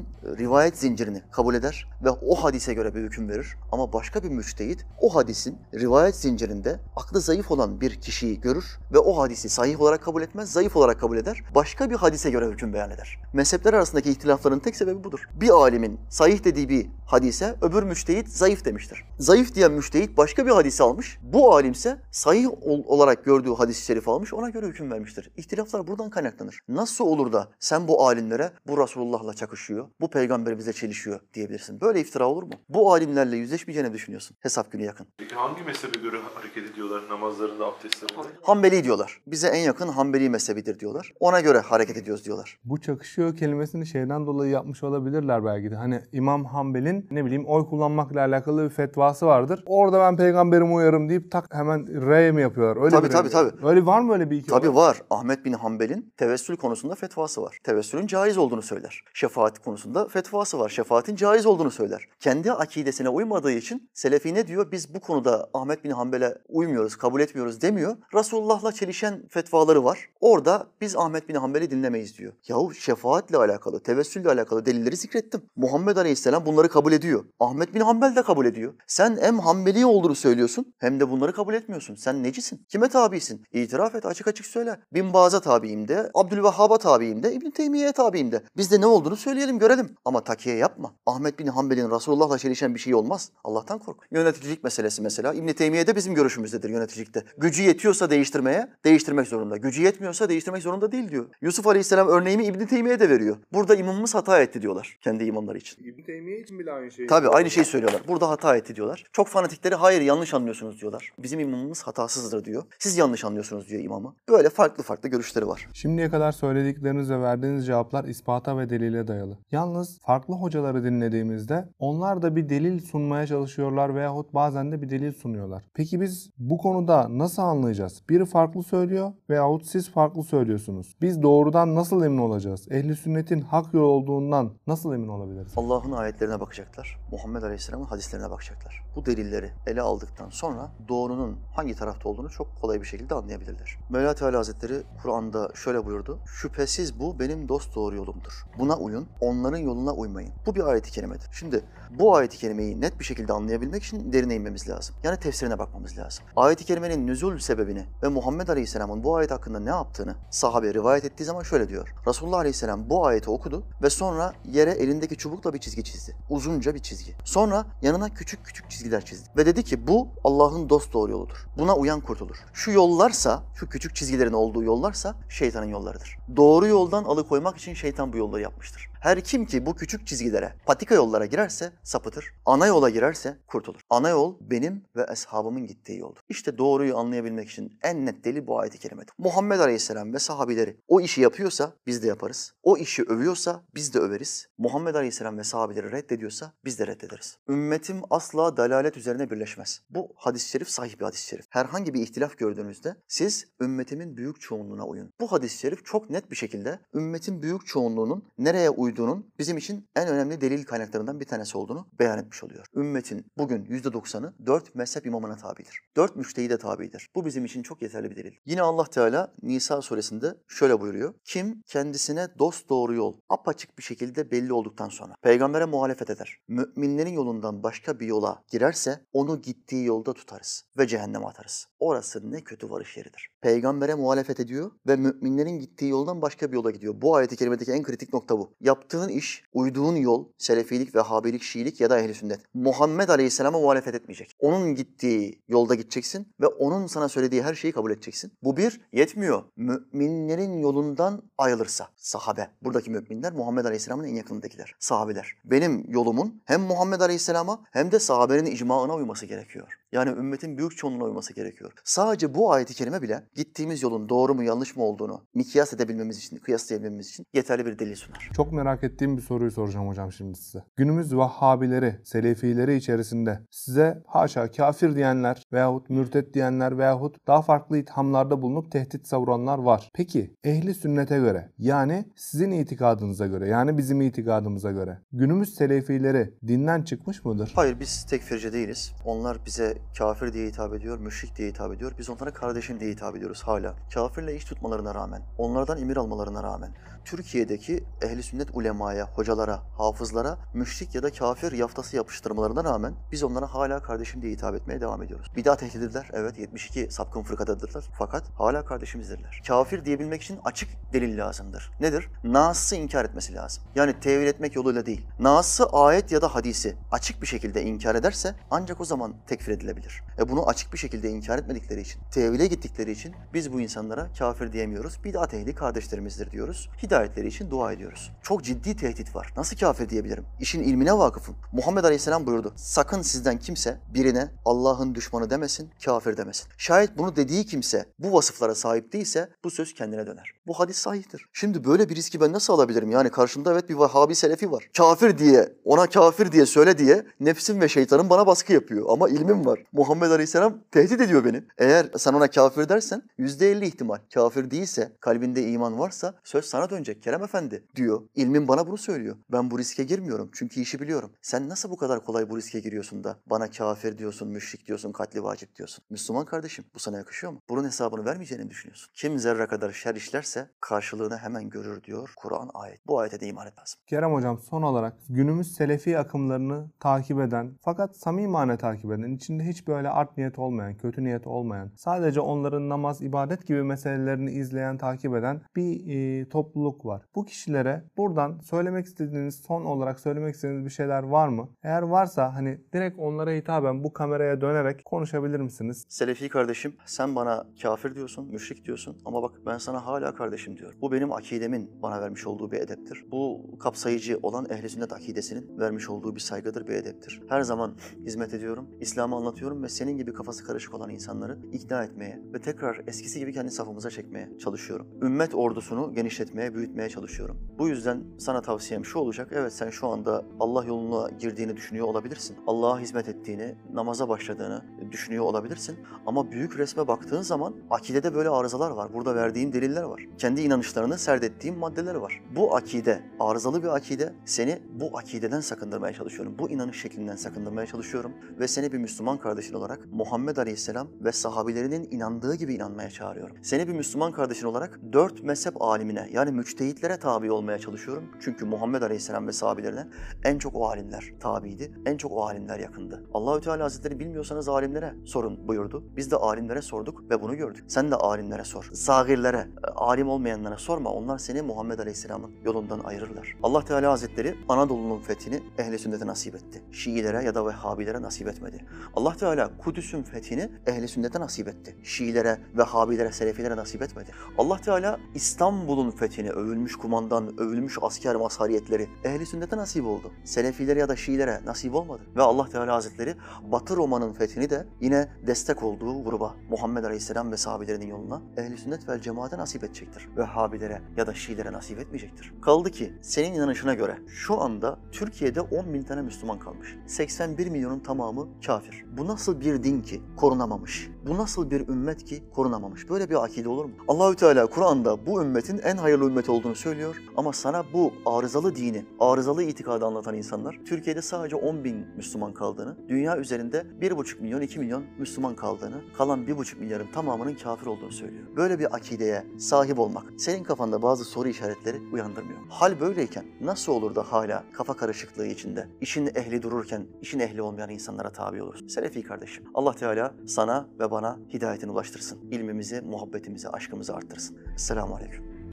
e, rivayet zincirini kabul eder ve o hadise göre bir hüküm verir. Ama başka bir müçtehit o hadisin rivayet zincirinde aklı zayıf olan bir kişiyi görür ve o hadisi sahih olarak kabul etmez, zayıf olarak kabul eder. Başka bir hadise göre hüküm beyan eder. Mezhepler arasındaki ihtilafların tek sebebi budur. Bir alimin sahih dediği bir hadise öbür müçtehit zayıf demiştir. Zayıf diyen müçtehit başka bir hadisi almış. Bu alimse sahih ol- olarak gördüğü hadis-i şerif almış ona göre hüküm vermiştir. İhtilaflar buradan kaynaklanır. Nasıl olur da sen bu alimlere bu Resulullah'la çakışıyor, bu peygamberimize çelişiyor diyebilirsin. Böyle iftira olur mu? Bu alimlerle yüzleşmeyeceğini düşünüyorsun. Hesap günü yakın. Peki hangi mezhebe göre hareket ediyorlar namazlarında, abdestlerinde? Hanbeli diyorlar. Bize en yakın Hanbeli mezhebidir diyorlar. Ona göre hareket ediyoruz diyorlar. Bu çakışıyor kelimesini şeyden dolayı yapmış olabilirler belki de. Hani İmam Hanbel'in ne bileyim oy kullanmakla alakalı bir fetvası vardır. Orada ben peygamberime uyarım deyip tak hemen R mi yapıyorlar? Öyle Tabii, bir tabii, tabii. Öyle var mı öyle bir iki? Tabii var. Ahmet bin Hanbel'in tevessül konusunda fetvası var. Tevessülün caiz olduğunu söyler. Şefaat konusunda fetvası var. Şefaatin caiz olduğunu söyler. Kendi akidesine uymadığı için Selefi ne diyor? Biz bu konuda Ahmet bin Hanbel'e uymuyoruz, kabul etmiyoruz demiyor. Resulullah'la çelişen fetvaları var. Orada biz Ahmet bin Hanbel'i dinlemeyiz diyor. Yahu şefaatle alakalı, tevessülle alakalı delilleri zikrettim. Muhammed Aleyhisselam bunları kabul ediyor. Ahmet bin Hanbel de kabul ediyor. Sen hem Hanbeli olduğunu söylüyorsun hem de bunları kabul etmiyorsun. Sen necisin? Kime tabisin? İtiraf et, açık açık söyle. Bin Baz'a tabiyim de, Abdülvehhab'a tabiyim de, İbn Teymiye'ye tabiyim de. Biz de ne olduğunu söyleyelim, görelim. Ama takiye yapma. Ahmet bin Hanbel'in Resulullah'la çelişen bir şey olmaz. Allah'tan kork. Yöneticilik meselesi mesela. İbn Teymiye de bizim görüşümüzdedir yöneticilikte. Gücü yetiyorsa değiştirmeye, değiştirmek zorunda. Gücü yetmiyor çalışmıyorsa değiştirmek zorunda değil diyor. Yusuf Aleyhisselam örneğimi İbn Teymiye de veriyor. Burada imamımız hata etti diyorlar kendi imamları için. İbn Teymiye için bile aynı şeyi Tabii aynı şeyi söylüyorlar. Burada hata etti diyorlar. Çok fanatikleri hayır yanlış anlıyorsunuz diyorlar. Bizim imamımız hatasızdır diyor. Siz yanlış anlıyorsunuz diyor imamı. Böyle farklı farklı görüşleri var. Şimdiye kadar söyledikleriniz ve verdiğiniz cevaplar ispata ve delile dayalı. Yalnız farklı hocaları dinlediğimizde onlar da bir delil sunmaya çalışıyorlar veyahut bazen de bir delil sunuyorlar. Peki biz bu konuda nasıl anlayacağız? Biri farklı söylüyor veyahut siz farklı söylüyorsunuz. Biz doğrudan nasıl emin olacağız? Ehli sünnetin hak yol olduğundan nasıl emin olabiliriz? Allah'ın ayetlerine bakacaklar. Muhammed Aleyhisselam'ın hadislerine bakacaklar. Bu delilleri ele aldıktan sonra doğrunun hangi tarafta olduğunu çok kolay bir şekilde anlayabilirler. Mevla Teala Hazretleri Kur'an'da şöyle buyurdu. Şüphesiz bu benim dost doğru yolumdur. Buna uyun, onların yoluna uymayın. Bu bir ayet-i kerimedir. Şimdi bu ayet-i kerimeyi net bir şekilde anlayabilmek için derine inmemiz lazım. Yani tefsirine bakmamız lazım. Ayet-i kerimenin nüzul sebebini ve Muhammed Aleyhisselam'ın bu ayet hakkında ne yaptığını sahabe rivayet ettiği zaman şöyle diyor. Resulullah Aleyhisselam bu ayeti okudu ve sonra yere elindeki çubukla bir çizgi çizdi. Uzunca bir çizgi. Sonra yanına küçük küçük çizgiler çizdi. Ve dedi ki bu Allah'ın dost doğru yoludur. Buna uyan kurtulur. Şu yollarsa, şu küçük çizgilerin olduğu yollarsa şeytanın yollarıdır. Doğru yoldan alıkoymak için şeytan bu yolları yapmıştır. Her kim ki bu küçük çizgilere, patika yollara girerse sapıtır. Ana yola girerse kurtulur. Ana yol benim ve eshabımın gittiği yoldur. İşte doğruyu anlayabilmek için en net delil bu ayet-i kerimedir. Muhammed Aleyhisselam ve sahabileri o işi yapıyorsa biz de yaparız. O işi övüyorsa biz de överiz. Muhammed Aleyhisselam ve sahabeleri reddediyorsa biz de reddederiz. Ümmetim asla dalalet üzerine birleşmez. Bu hadis-i şerif sahih bir hadis-i şerif. Herhangi bir ihtilaf gördüğünüzde siz ümmetimin büyük çoğunluğuna uyun. Bu hadis-i şerif çok net bir şekilde ümmetin büyük çoğunluğunun nereye uyduğunun bizim için en önemli delil kaynaklarından bir tanesi olduğunu beyan etmiş oluyor. Ümmetin bugün %90'ı dört mezhep imamına tabidir. Dört müştehide tabidir. Bu bizim için çok yeterli bir delil. Yine Allah Teala Nisa suresinde şöyle buyuruyor. Kim kendisine dost doğru yol apaçık bir şekilde belli olduktan sonra peygambere muhalefet eder. Müminlerin yolundan başka bir yola girerse onu gittiği yolda tutarız ve cehenneme atarız. Orası ne kötü varış yeridir. Peygambere muhalefet ediyor ve müminlerin gittiği yoldan başka bir yola gidiyor. Bu ayeti kerimedeki en kritik nokta bu. Yaptığın iş, uyduğun yol, Selefilik, Vehhabilik, Şiilik ya da Ehl-i Sünnet. Muhammed Aleyhisselam'a muhalefet etmeyecek. Onun gittiği yolda gideceksin ve onun sana söylediği her şeyi kabul edeceksin. Bu bir, yetmiyor. Müminlerin yolundan ayrılırsa, sahabe, buradaki müminler Muhammed Aleyhisselam'ın en yakınındakiler, sahabeler. Benim yolumun hem Muhammed Aleyhisselam'a hem de sahabenin icmaına uyması gerekiyor. Yani ümmetin büyük çoğunluğuna uyması gerekiyor. Sadece bu ayeti kerime bile gittiğimiz yolun doğru mu yanlış mı olduğunu mikyas edebilmemiz için, kıyaslayabilmemiz için yeterli bir delil sunar. Çok merak ettiğim bir soruyu soracağım hocam şimdi size. Günümüz Vahhabileri, Selefileri içerisinde size haşa kafir diyenler veyahut mürtet diyenler veyahut daha farklı ithamlarda bulunup tehdit savuranlar var. Peki ehli sünnete göre yani sizin itikadınıza göre yani bizim itikadımıza göre günümüz Selefileri dinden çıkmış mıdır? Hayır biz tekfirci değiliz. Onlar bize kafir diye hitap ediyor, müşrik diye hitap ediyor. Biz onlara kardeşim diye hitap ediyoruz hala. Kafirle iş tutmalarına rağmen, onlardan emir almalarına rağmen, Türkiye'deki ehli sünnet ulemaya, hocalara, hafızlara müşrik ya da kafir yaftası yapıştırmalarına rağmen biz onlara hala kardeşim diye hitap etmeye devam ediyoruz. Bidat ehlidirler, evet 72 sapkın fırkadadırlar fakat hala kardeşimizdirler. Kafir diyebilmek için açık delil lazımdır. Nedir? Nas'ı inkar etmesi lazım. Yani tevil etmek yoluyla değil. Nas'ı ayet ya da hadisi açık bir şekilde inkar ederse ancak o zaman tekfir edilebilir. E bunu açık bir şekilde inkar etmedikleri için, tevile gittikleri için biz bu insanlara kafir diyemiyoruz. Bidat ehli kardeşlerimizdir diyoruz. Hidayetleri için dua ediyoruz. Çok ciddi tehdit var. Nasıl kafir diyebilirim? İşin ilmine vakıfım. Muhammed Aleyhisselam buyurdu. Sakın sizden kimse birine Allah'ın düşmanı demesin, kafir demesin. Şayet bunu dediği kimse bu vasıflara sahip değilse bu söz kendine döner. Bu hadis sahihtir. Şimdi böyle bir riski ben nasıl alabilirim? Yani karşımda evet bir Vahabi Selefi var. Kafir diye, ona kafir diye söyle diye nefsim ve şeytanım bana baskı yapıyor. Ama ilmim var. Muhammed Aleyhisselam tehdit ediyor beni. Eğer sen ona kafir dersen %50 ihtimal. Kafir değilse, kalbinde iman varsa söz sana dönecek Kerem Efendi diyor. İlmim bana bunu söylüyor. Ben bu riske girmiyorum çünkü işi biliyorum. Sen nasıl bu kadar kolay bu riske giriyorsun da bana kafir diyorsun, müşrik diyorsun, katli vacip diyorsun. Müslüman kardeşim bu sana yakışıyor mu? Bunun hesabını vermeyeceğini düşünüyorsun? Kim zerre kadar şer işlerse ederse karşılığını hemen görür diyor Kur'an ayet. Bu ayete de iman et lazım. Kerem Hocam son olarak günümüz Selefi akımlarını takip eden fakat samimane takip eden, içinde hiç böyle art niyet olmayan, kötü niyet olmayan, sadece onların namaz, ibadet gibi meselelerini izleyen, takip eden bir e, topluluk var. Bu kişilere buradan söylemek istediğiniz, son olarak söylemek istediğiniz bir şeyler var mı? Eğer varsa hani direkt onlara hitaben bu kameraya dönerek konuşabilir misiniz? Selefi kardeşim sen bana kafir diyorsun, müşrik diyorsun ama bak ben sana hala kardeşim diyorum. Bu benim akidemin bana vermiş olduğu bir edeptir. Bu kapsayıcı olan ehli sünnet akidesinin vermiş olduğu bir saygıdır, bir edeptir. Her zaman hizmet ediyorum, İslam'ı anlatıyorum ve senin gibi kafası karışık olan insanları ikna etmeye ve tekrar eskisi gibi kendi safımıza çekmeye çalışıyorum. Ümmet ordusunu genişletmeye, büyütmeye çalışıyorum. Bu yüzden sana tavsiyem şu olacak. Evet sen şu anda Allah yoluna girdiğini düşünüyor olabilirsin. Allah'a hizmet ettiğini, namaza başladığını düşünüyor olabilirsin. Ama büyük resme baktığın zaman akidede böyle arızalar var. Burada verdiğim deliller var. Kendi inanışlarını serdettiğim maddeler var. Bu akide, arızalı bir akide. Seni bu akideden sakındırmaya çalışıyorum. Bu inanış şeklinden sakındırmaya çalışıyorum. Ve seni bir Müslüman kardeşin olarak Muhammed Aleyhisselam ve sahabilerinin inandığı gibi inanmaya çağırıyorum. Seni bir Müslüman kardeşin olarak dört mezhep alimine yani müçtehitlere tabi olmaya çalışıyorum. Çünkü Muhammed Aleyhisselam ve sahabelerine en çok o alimler tabiydi. En çok o alimler yakındı. Allahü Teala Hazretleri bilmiyorsanız alimlere sorun buyurdu. Biz de alimlere sorduk ve bunu gördük. Sen de alimlere sor. Zagirlere, e, alim olmayanlara sorma. Onlar seni Muhammed Aleyhisselam'ın yolundan ayırırlar. Allah Teala Hazretleri Anadolu'nun fethini ehli sünnete nasip etti. Şiilere ya da Vehhabilere nasip etmedi. Allah Teala Kudüs'ün fethini ehli sünnete nasip etti. Şiilere, Vehhabilere, Selefilere nasip etmedi. Allah Teala İstanbul'un fethini övülmüş kumandan, övülmüş asker mazhariyetleri ehli sünnete nasip oldu. Selefilere ya da Şiilere nasip olmadı. Ve Allah Teala Hazretleri Batı Roma'nın fethini de yine destek olduğu gruba Muhammed Aleyhisselam ve sahabelerinin yoluna ehli sünnet vel cemaate nasip edecektir. Vehhabilere ya da Şiilere nasip etmeyecektir. Kaldı ki senin inanışına göre şu anda Türkiye'de 10 bin tane Müslüman kalmış. 81 milyonun tamamı kafir. Bu nasıl bir din ki korunamamış? Bu nasıl bir ümmet ki korunamamış? Böyle bir akide olur mu? Allahü Teala Kur'an'da bu ümmetin en hayırlı ümmet olduğunu söylüyor ama sana bu arızalı dini, arızalı itikadı anlatan insanlar Türkiye'de sadece 10 bin Müslüman kaldığını, dünya üzerinde 1,5 milyon, 2 milyon Müslüman kaldığını, kalan 1,5 milyarın tamamının kafir olduğunu söylüyor. Böyle bir akideye sahip olmak senin kafanda bazı soru işaretleri uyandırmıyor. Hal böyleyken nasıl olur da hala kafa karışıklığı içinde, işin ehli dururken işin ehli olmayan insanlara tabi olursun? Selefi kardeşim, Allah Teala sana ve bana hidayetini ulaştırsın. İlmimizi, muhabbetimizi, aşkımızı arttırsın. Esselamu Aleyküm.